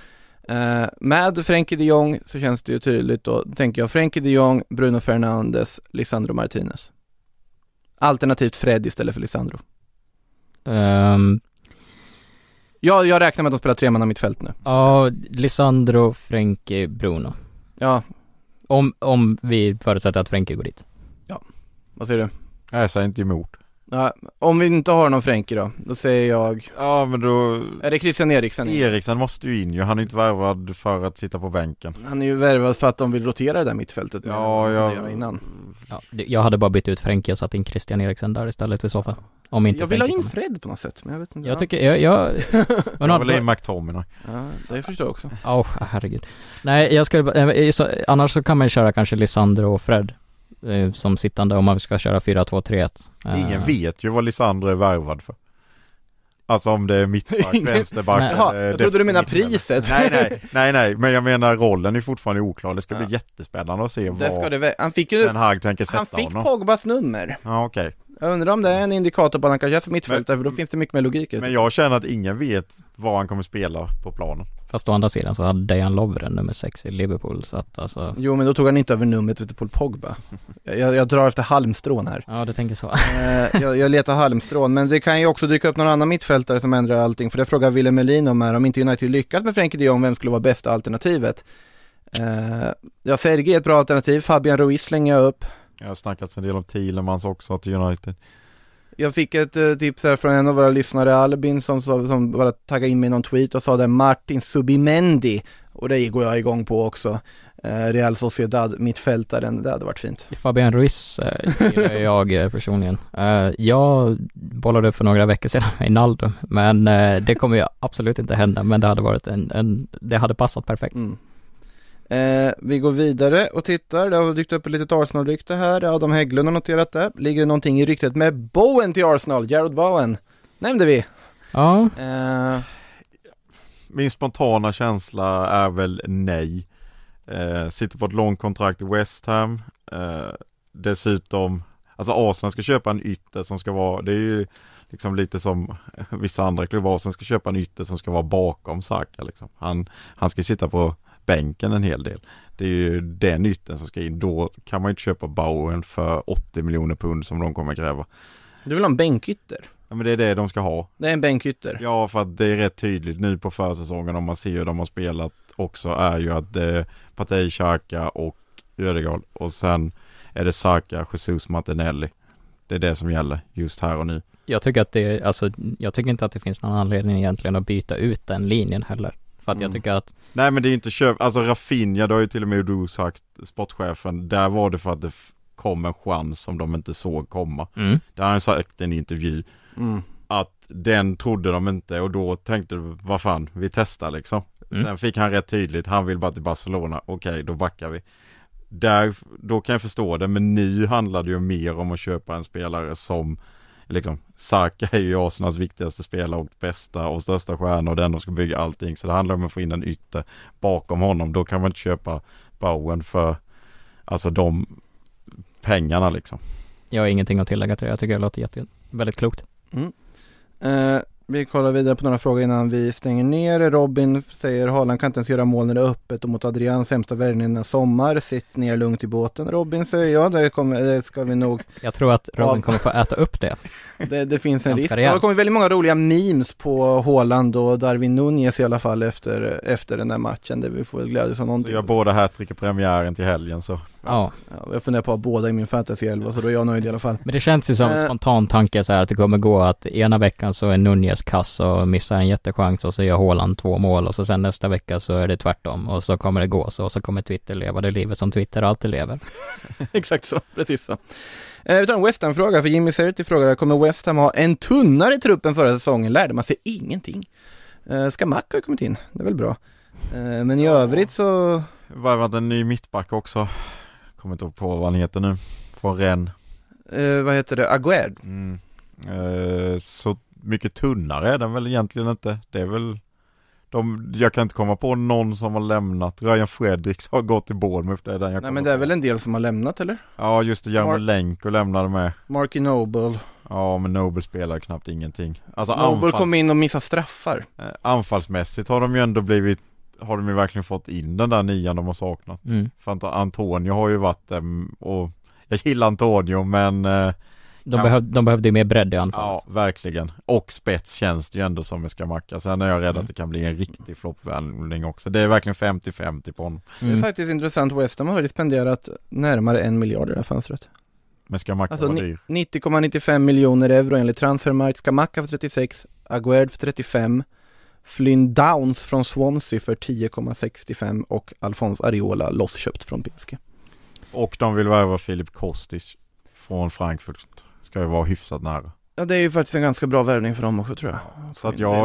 Eh, med Frenkie de Jong så känns det ju tydligt då, tänker jag Frenkie de Jong, Bruno Fernandes, Lisandro Martinez. Alternativt Fred istället för Lisandro. Ehm, Ja, jag räknar med att de spelar tremanna mittfält nu. ja, Lisandro, Frenkie, Bruno. Ja, Om, om vi förutsätter att Frenkie går dit. vad säger du? Jag säger inte emot. Ja, om vi inte har någon Frenkie då, då säger jag, Ja men då, är det Christian Eriksen? Eriksen måste ju in ju, han är inte värvad för att sitta på bänken. Han är ju värvad för att de vill rotera det där mittfältet Ja, jag, innan. Ja, jag hade bara bytt ut Frenkie och satt in Christian Eriksen där istället i så fall. Om inte Jag vill ha Frenkie in kommer. Fred på något sätt, men jag vet inte. Jag tycker, jag, jag, [LAUGHS] men jag vill ha in McTominay. Ja, det förstår jag också. oh, herregud. Nej, jag skulle, annars så kan man ju köra kanske Lisandro och Fred. Eh, Som sittande om man ska köra 4-2-3-1. Eh, Ingen vet ju vad Lisandro är värvad för. Alltså om det är mittback, [LAUGHS] vänsterback Nej. Jaha, jag trodde du menade priset. Nej nej, [LAUGHS] nej nej, men jag menar rollen är fortfarande oklar. Det ska bli Ja. jättespännande att se Det vad ska det väl, han fick ju, Ten Hag tänker sätta han fick honom. Pogbas nummer. Ja okej. Jag undrar om det är en indikator på att han kanske är som mittfältare, för då finns det mycket mer logik i. Men jag känner att ingen vet vad han kommer spela på planen. Fast å andra sidan så hade Dejan Lovren nummer 6 i Liverpool så att alltså Jo men då tog han inte över numret ute Paul Pogba. Jag, jag drar efter halmstrån här. Ja du tänker så. Eh, jag, jag letar halmstrån, men det kan ju också dyka upp någon annan mittfältare som ändrar allting, för det frågar Willem Melin om här, om inte United lyckas med Frenkie de Jong, vem skulle vara bästa alternativet? Eh, ja, Sergej är ett bra alternativ, Fabian Ruiz slänger jag upp. Jag har snackat en del om Thielemans också till United. Jag fick ett eh, tips här från en av våra lyssnare, Albin, som, sa- som bara taggade in mig i någon tweet och sa det Martin Subimendi. Och det går jag igång på också. Eh, Real Sociedad, mittfältaren, det hade varit fint. Fabian Ruiz eh, jag eh, personligen. Eh, jag bollade upp för några veckor sedan [LAUGHS] med Naldo, men eh, det kommer ju absolut inte hända, men det hade varit en, en det hade passat perfekt. Mm. Eh, vi går vidare och tittar, det har dykt upp ett litet Arsenal-rykte här, Adam Hägglund har noterat det. Ligger det någonting i ryktet med Bowen till Arsenal, Jared Bowen? Nämnde vi. Ja, Eh, Min spontana känsla är väl nej. Eh, sitter på ett långt kontrakt i West Ham. Eh, dessutom, alltså Arsenal ska köpa en ytter som ska vara, det är ju liksom lite som [LAUGHS] vissa andra klubbar som ska köpa en ytter som ska vara bakom Saka liksom. Han, han ska sitta på bänken en hel del. Det är ju den ytten som ska in. Då kan man ju inte köpa Bowen för 80 miljoner pund som de kommer kräva. du vill ha en bänkytter? Ja men det är det de ska ha. Det är en bänkytter. Ja, för att det är rätt tydligt nu på försäsongen om man ser hur de har spelat också är ju att det är Partey, Xhaka och Ödegaard och sen är det Saka, Jesus, Martinelli. Det är det som gäller just här och nu. jag tycker att det, alltså, jag tycker inte att det finns någon anledning egentligen att byta ut den linjen heller. För att jag Mm. tycker att, Nej men det är inte köp, alltså Rafinha, det har ju till och med du sagt, sportchefen, där var det för att det kom en chans som de inte såg komma. mm, Det har han sagt i en intervju. Mm. att den trodde de inte och då tänkte de, vad fan, vi testar liksom. Mm. Sen fick han rätt tydligt, han vill bara till Barcelona, okej då backar vi. Där, då kan jag förstå det, men nu handlar det ju mer om att köpa en spelare som Liksom, Saka är ju Arsenals viktigaste spelare och bästa och största stjärna och den de ska bygga allting. Så det handlar om att få in en ytter bakom honom. Då kan man inte köpa Bowen för Alltså de pengarna liksom. jag har ingenting att tillägga till det. Jag tycker det låter jätte, väldigt klokt. Eh, vi kollar vidare på några frågor innan vi stänger ner. Robin säger Haaland kan inte ens göra mål när det är öppet och mot Adrian sämsta värvningen i sommar. Sitt ner lugnt i båten. Robin säger ja, det, kommer, det ska vi nog. Jag tror att Robin Ja. kommer få äta upp det. [LAUGHS] Det, det finns en risk. Det har kommit väldigt många roliga memes på Haaland och Darwin Nunez i alla fall efter, efter den där matchen. Det vi får väl glädjas av Så någonting. jag båda hattrick i premiären till helgen så. Ja, Ja, jag funderar på att ha båda i min fantasy 11 så då är jag nöjd i alla fall. men det känns ju som en Eh. spontan tanke så här att det kommer gå att ena veckan så är Nunez kass och missar en jättechans och så gör Haaland två mål och så sen nästa vecka så är det tvärtom och så kommer det gå så och så kommer Twitter leva det livet som Twitter alltid lever. [LAUGHS] Exakt så, precis så. Eh, vi tar en West Ham-fråga, för Jimmy Serti frågar, kommer West Ham ha en tunnare i truppen förra säsongen? Lärde man sig ingenting? Eh, ska Mack ha kommit in? Det är väl bra. Eh, men i övrigt så, Värvat en ny mittback också. Kommer inte på vad han heter nu. Från Rennes. eh, vad heter det, Aguerd? Mm. Eh, så mycket tunnare är den väl egentligen inte. Det är väl de, jag kan inte komma på någon som har lämnat. Ryan Fredericks har gått till Bournemouth. Det är den jag Nej men det är på. väl en del som har lämnat eller? Ja just det, Mar- Jarmolenko lämnade med. Marky Noble. Ja men Nobel spelar knappt ingenting. Alltså Noble anfalls, kom in och missade straffar. eh, anfallsmässigt har de ju ändå blivit har de ju verkligen fått in den där nian de har saknat. Mm. För Ant- Antonio har ju varit ehm, och jag gillar Antonio men eh, De, Ja. behöv, de behövde ju mer bredd i anfallet. Ja, verkligen. Och spets känns det ju ändå som med Skamacka. Sen är jag rädd Mm. att det kan bli en riktig floppvärvning också. Det är verkligen 50-50 på honom. Det är Mm. faktiskt intressant, West Ham har ju spenderat närmare en miljard i det här fönstret. Men Skamacka Alltså var dyr. 90,95 miljoner euro enligt Transfermarkt, Skamacka för 36, Aguerd för 35, Flynn Downs från Swansea för 10,65 och Alphonse Areola lossköpt från PSG. Och de vill värva Filip Kostic från Frankfurt. Ska ju vara hyfsat nära. Ja det är ju faktiskt en ganska bra värvning för dem också tror jag. Så att jag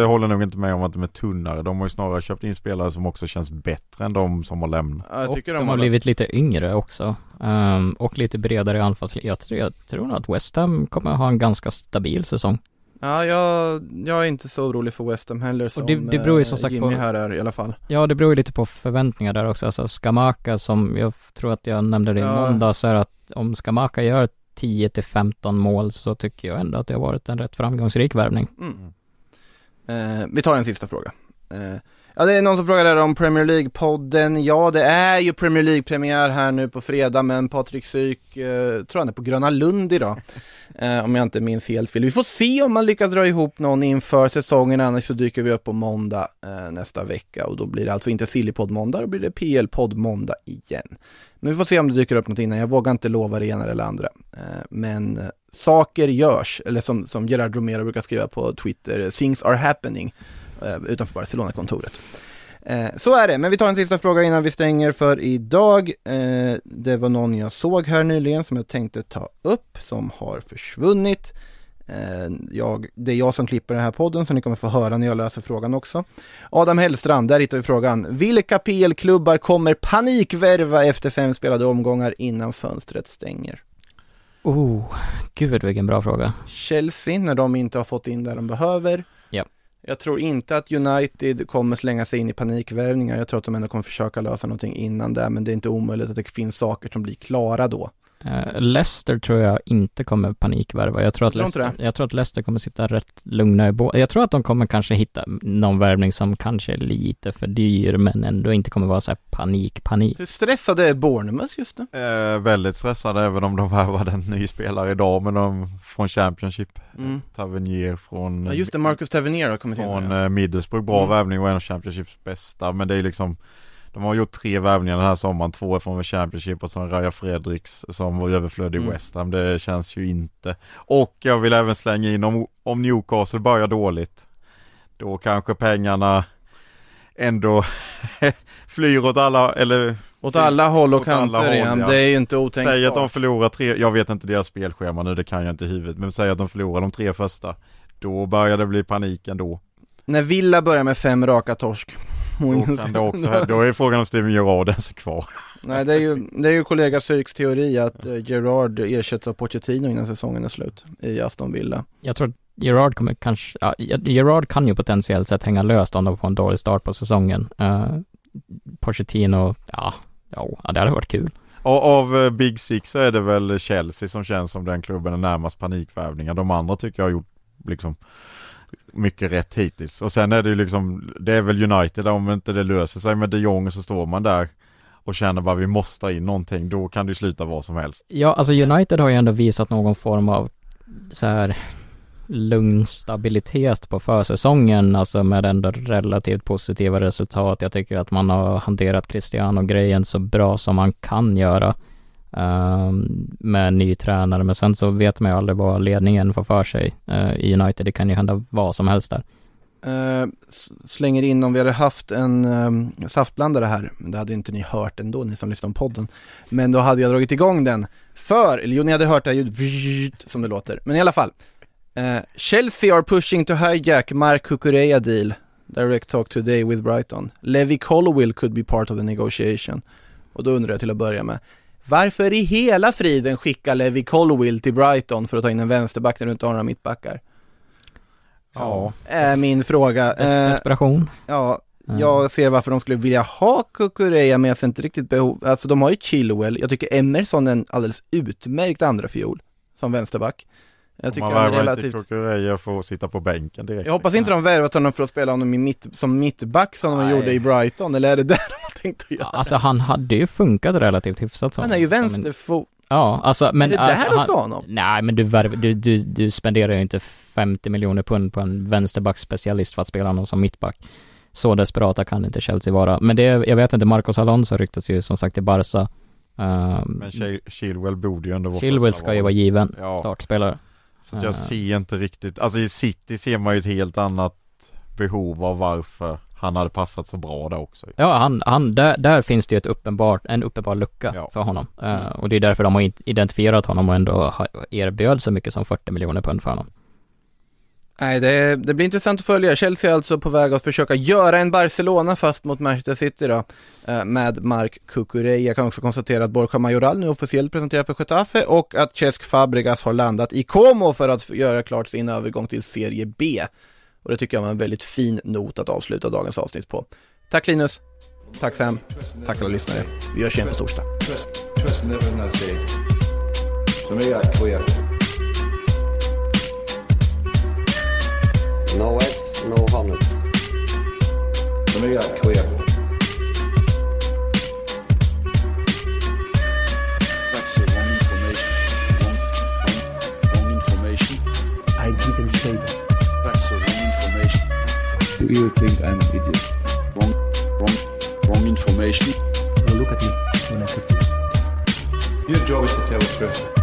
eh, håller nog inte med om att de är tunnare. De har ju snarare köpt in spelare som också känns bättre än de som har lämnat. Ja, jag och tycker de, de, har blivit lite yngre också. Ehm, och lite bredare i anfallslinjen. Jag, tror- jag tror nog att West Ham kommer ha en ganska stabil säsong. Ja, jag, jag är inte så orolig för West Ham heller som det- det beror ju som eh, sagt Jimmy på- här är i alla fall. Ja, det beror ju lite på förväntningar där också. Alltså Skamaka som, jag tror att jag nämnde det i Ja. måndags, är att om Skamaka gör 10 till 15 mål så tycker jag ändå att det har varit en rätt framgångsrik värvning. Mm. Eh, vi tar en sista fråga. Eh, ja, det är någon som frågar där om Premier League-podden. Ja, det är ju Premier League-premiär här nu på fredag, men Patrik Syk, eh, tror han är på Gröna Lund idag. [LAUGHS] Eh, om jag inte minns helt fel. Vi får se om man lyckas dra ihop någon inför säsongen, annars så dyker vi upp på måndag eh, nästa vecka och då blir det alltså inte Sillypodd måndag, då blir det PL-podd måndag igen. Men vi får se om det dyker upp något innan, jag vågar inte lova det ena eller andra. Eh, men eh, saker görs, eller som, som Gerard Romero brukar skriva på Twitter, things are happening utanför Barcelona-kontoret. Eh, så är det, men vi tar en sista fråga innan vi stänger för idag. Eh, det var någon jag såg här nyligen som jag tänkte ta upp, som har försvunnit. Eh, jag, det är jag som klipper den här podden, så ni kommer få höra när jag löser frågan också. Adam Hellstrand, där hittar vi frågan. Vilka PL-klubbar kommer panikvärva efter fem spelade omgångar innan fönstret stänger? Oh, gud vilken bra fråga. Chelsea när de inte har fått in där de behöver. Jag tror inte att United kommer slänga sig in i panikvärvningar. Jag tror att de ändå kommer försöka lösa någonting innan det, men det är inte omöjligt att det finns saker som blir klara då. Eh, Leicester tror jag inte kommer panikvärva. Jag tror att, Tror inte Leicester, jag tror att Leicester kommer sitta rätt lugna i båda. Jag tror att de kommer kanske hitta någon värvning som kanske är lite för dyr, men ändå inte kommer vara så här panik, panik. Hur stressade är Bournemouth just nu? Eh, väldigt stressade även om de värvade en ny spelare idag men de från Championship. Mm. Tavernier från, Ja, just det, Marcus Tavernier har kommit in. från ja. eh, Middlesbrough. Bra Mm. värvning och en av Championships bästa. Men det är liksom De har gjort tre värvningar den här sommaren. Två från Championship och så Raja Fredriks som var överflödig i Mm. West Ham. Det känns ju inte. Och jag vill även slänga in om, om Newcastle börjar dåligt. Då kanske pengarna ändå [LAUGHS] flyr åt alla, eller Åt alla håll och åt kanter igen, ja. det är ju inte otänkbart. Säg att de förlorar tre, jag vet inte deras spelschema nu, det kan jag inte i huvudet, men säg att de förlorar de tre första. Då börjar det bli panik ändå. När Villa börjar med fem raka torsk. Det också, då är frågan om Steven Gerrard ens är kvar. Nej, det är ju, det är ju kollega Syks teori att eh, Gerard ersätts av Pochettino innan säsongen är slut i Aston Villa. Jag tror att Gerard kommer kanske, ja, Gerard kan ju potentiellt sett hänga löst om de får en dålig start på säsongen. Uh, Pochettino, ja, ja, det hade varit kul. Och av eh, Big Six så är det väl Chelsea som känns som den klubben är närmast panikvärvningar. De andra tycker jag har gjort liksom mycket rätt hittills. Och sen är det ju liksom, det är väl United om inte det löser sig med de Jong så står man där och känner bara vi måste ha in någonting. Då kan det ju sluta vad som helst. Ja, alltså United har ju ändå visat någon form av så här lugn stabilitet på försäsongen, alltså med ändå relativt positiva resultat. Jag tycker att man har hanterat Cristiano-grejen så bra som man kan göra Ehm, med en ny tränare, men sen så vet man ju aldrig vad ledningen får för sig uh, i United. Det kan ju hända vad som helst där. Uh, slänger in om vi hade haft en um, saftblandare här, det hade inte ni hört ändå, ni som lyssnar på podden. Men då hade jag dragit igång den, för, eller jo ni hade hört det här ljudet som det låter, men i alla fall. Uh, Chelsea are pushing to hijack Mark Kukureya deal. Direct talk today with Brighton. Levi Colwill could be part of the negotiation. Och då undrar jag till att börja med, varför i hela friden skickar Levi Colwill till Brighton för att ta in en vänsterback när du inte har några mittbackar? Ja. Är min fråga. Eh, desperation. ja, Mm. jag ser varför de skulle vilja ha Kukureya men jag ser inte riktigt behov, alltså de har ju Chilwell, jag tycker Emerson är en alldeles utmärkt andra fiol som vänsterback. Jag tycker han man är relativt Kukureya att sitta på bänken direkt. jag hoppas inte de värvat honom för att spela honom i mitt, som mittback som de Nej. gjorde i Brighton, eller är det där [LAUGHS] de har tänkt att göra? alltså han hade ju funkat relativt hyfsat som han är ju vänsterfot, Ja, alltså men är det alltså, där du ska honom? Nej men du, värv- du, du, du spenderar ju inte 50 miljoner pund på en vänsterbacksspecialist för att spela honom som mittback. Så desperata kan inte Chelsea vara. Men det, jag vet inte, Marcos Alonso ryktas ju som sagt till Barca. Um, Men Chil- Chilwell borde ju ändå vara Chilwell ska ju vara given Ja. startspelare. Så jag ser inte riktigt, alltså i City ser man ju ett helt annat behov av varför han hade passat så bra där också. Ja, han, han, där, där finns det ju ett uppenbart, en uppenbar lucka Ja. för honom. Eh, och det är därför de har identifierat honom och ändå erbjöd så mycket som 40 miljoner pund för honom. Nej, det, det blir intressant att följa. Chelsea är alltså på väg att försöka göra en Barcelona fast mot Manchester City då, eh, med Mark Cucurella. Jag kan också konstatera att Borja Majoral nu officiellt presenterar för Getafe och att Cesc Fabregas har landat i Como för att göra klart sin övergång till Serie B. Och det tycker jag var en väldigt fin not att avsluta dagens avsnitt på. Tack Linus, tack Sam, tack alla lyssnare. Vi hörs igen på torsdag. No eggs, no honey. To me, uh, that's clear. That's the wrong information. Wrong, wrong, wrong information. I didn't say that. That's the wrong information. Do you think I'm an idiot? Wrong, wrong, wrong information. Now look at me when I talk to you. Your job is to tell the truth.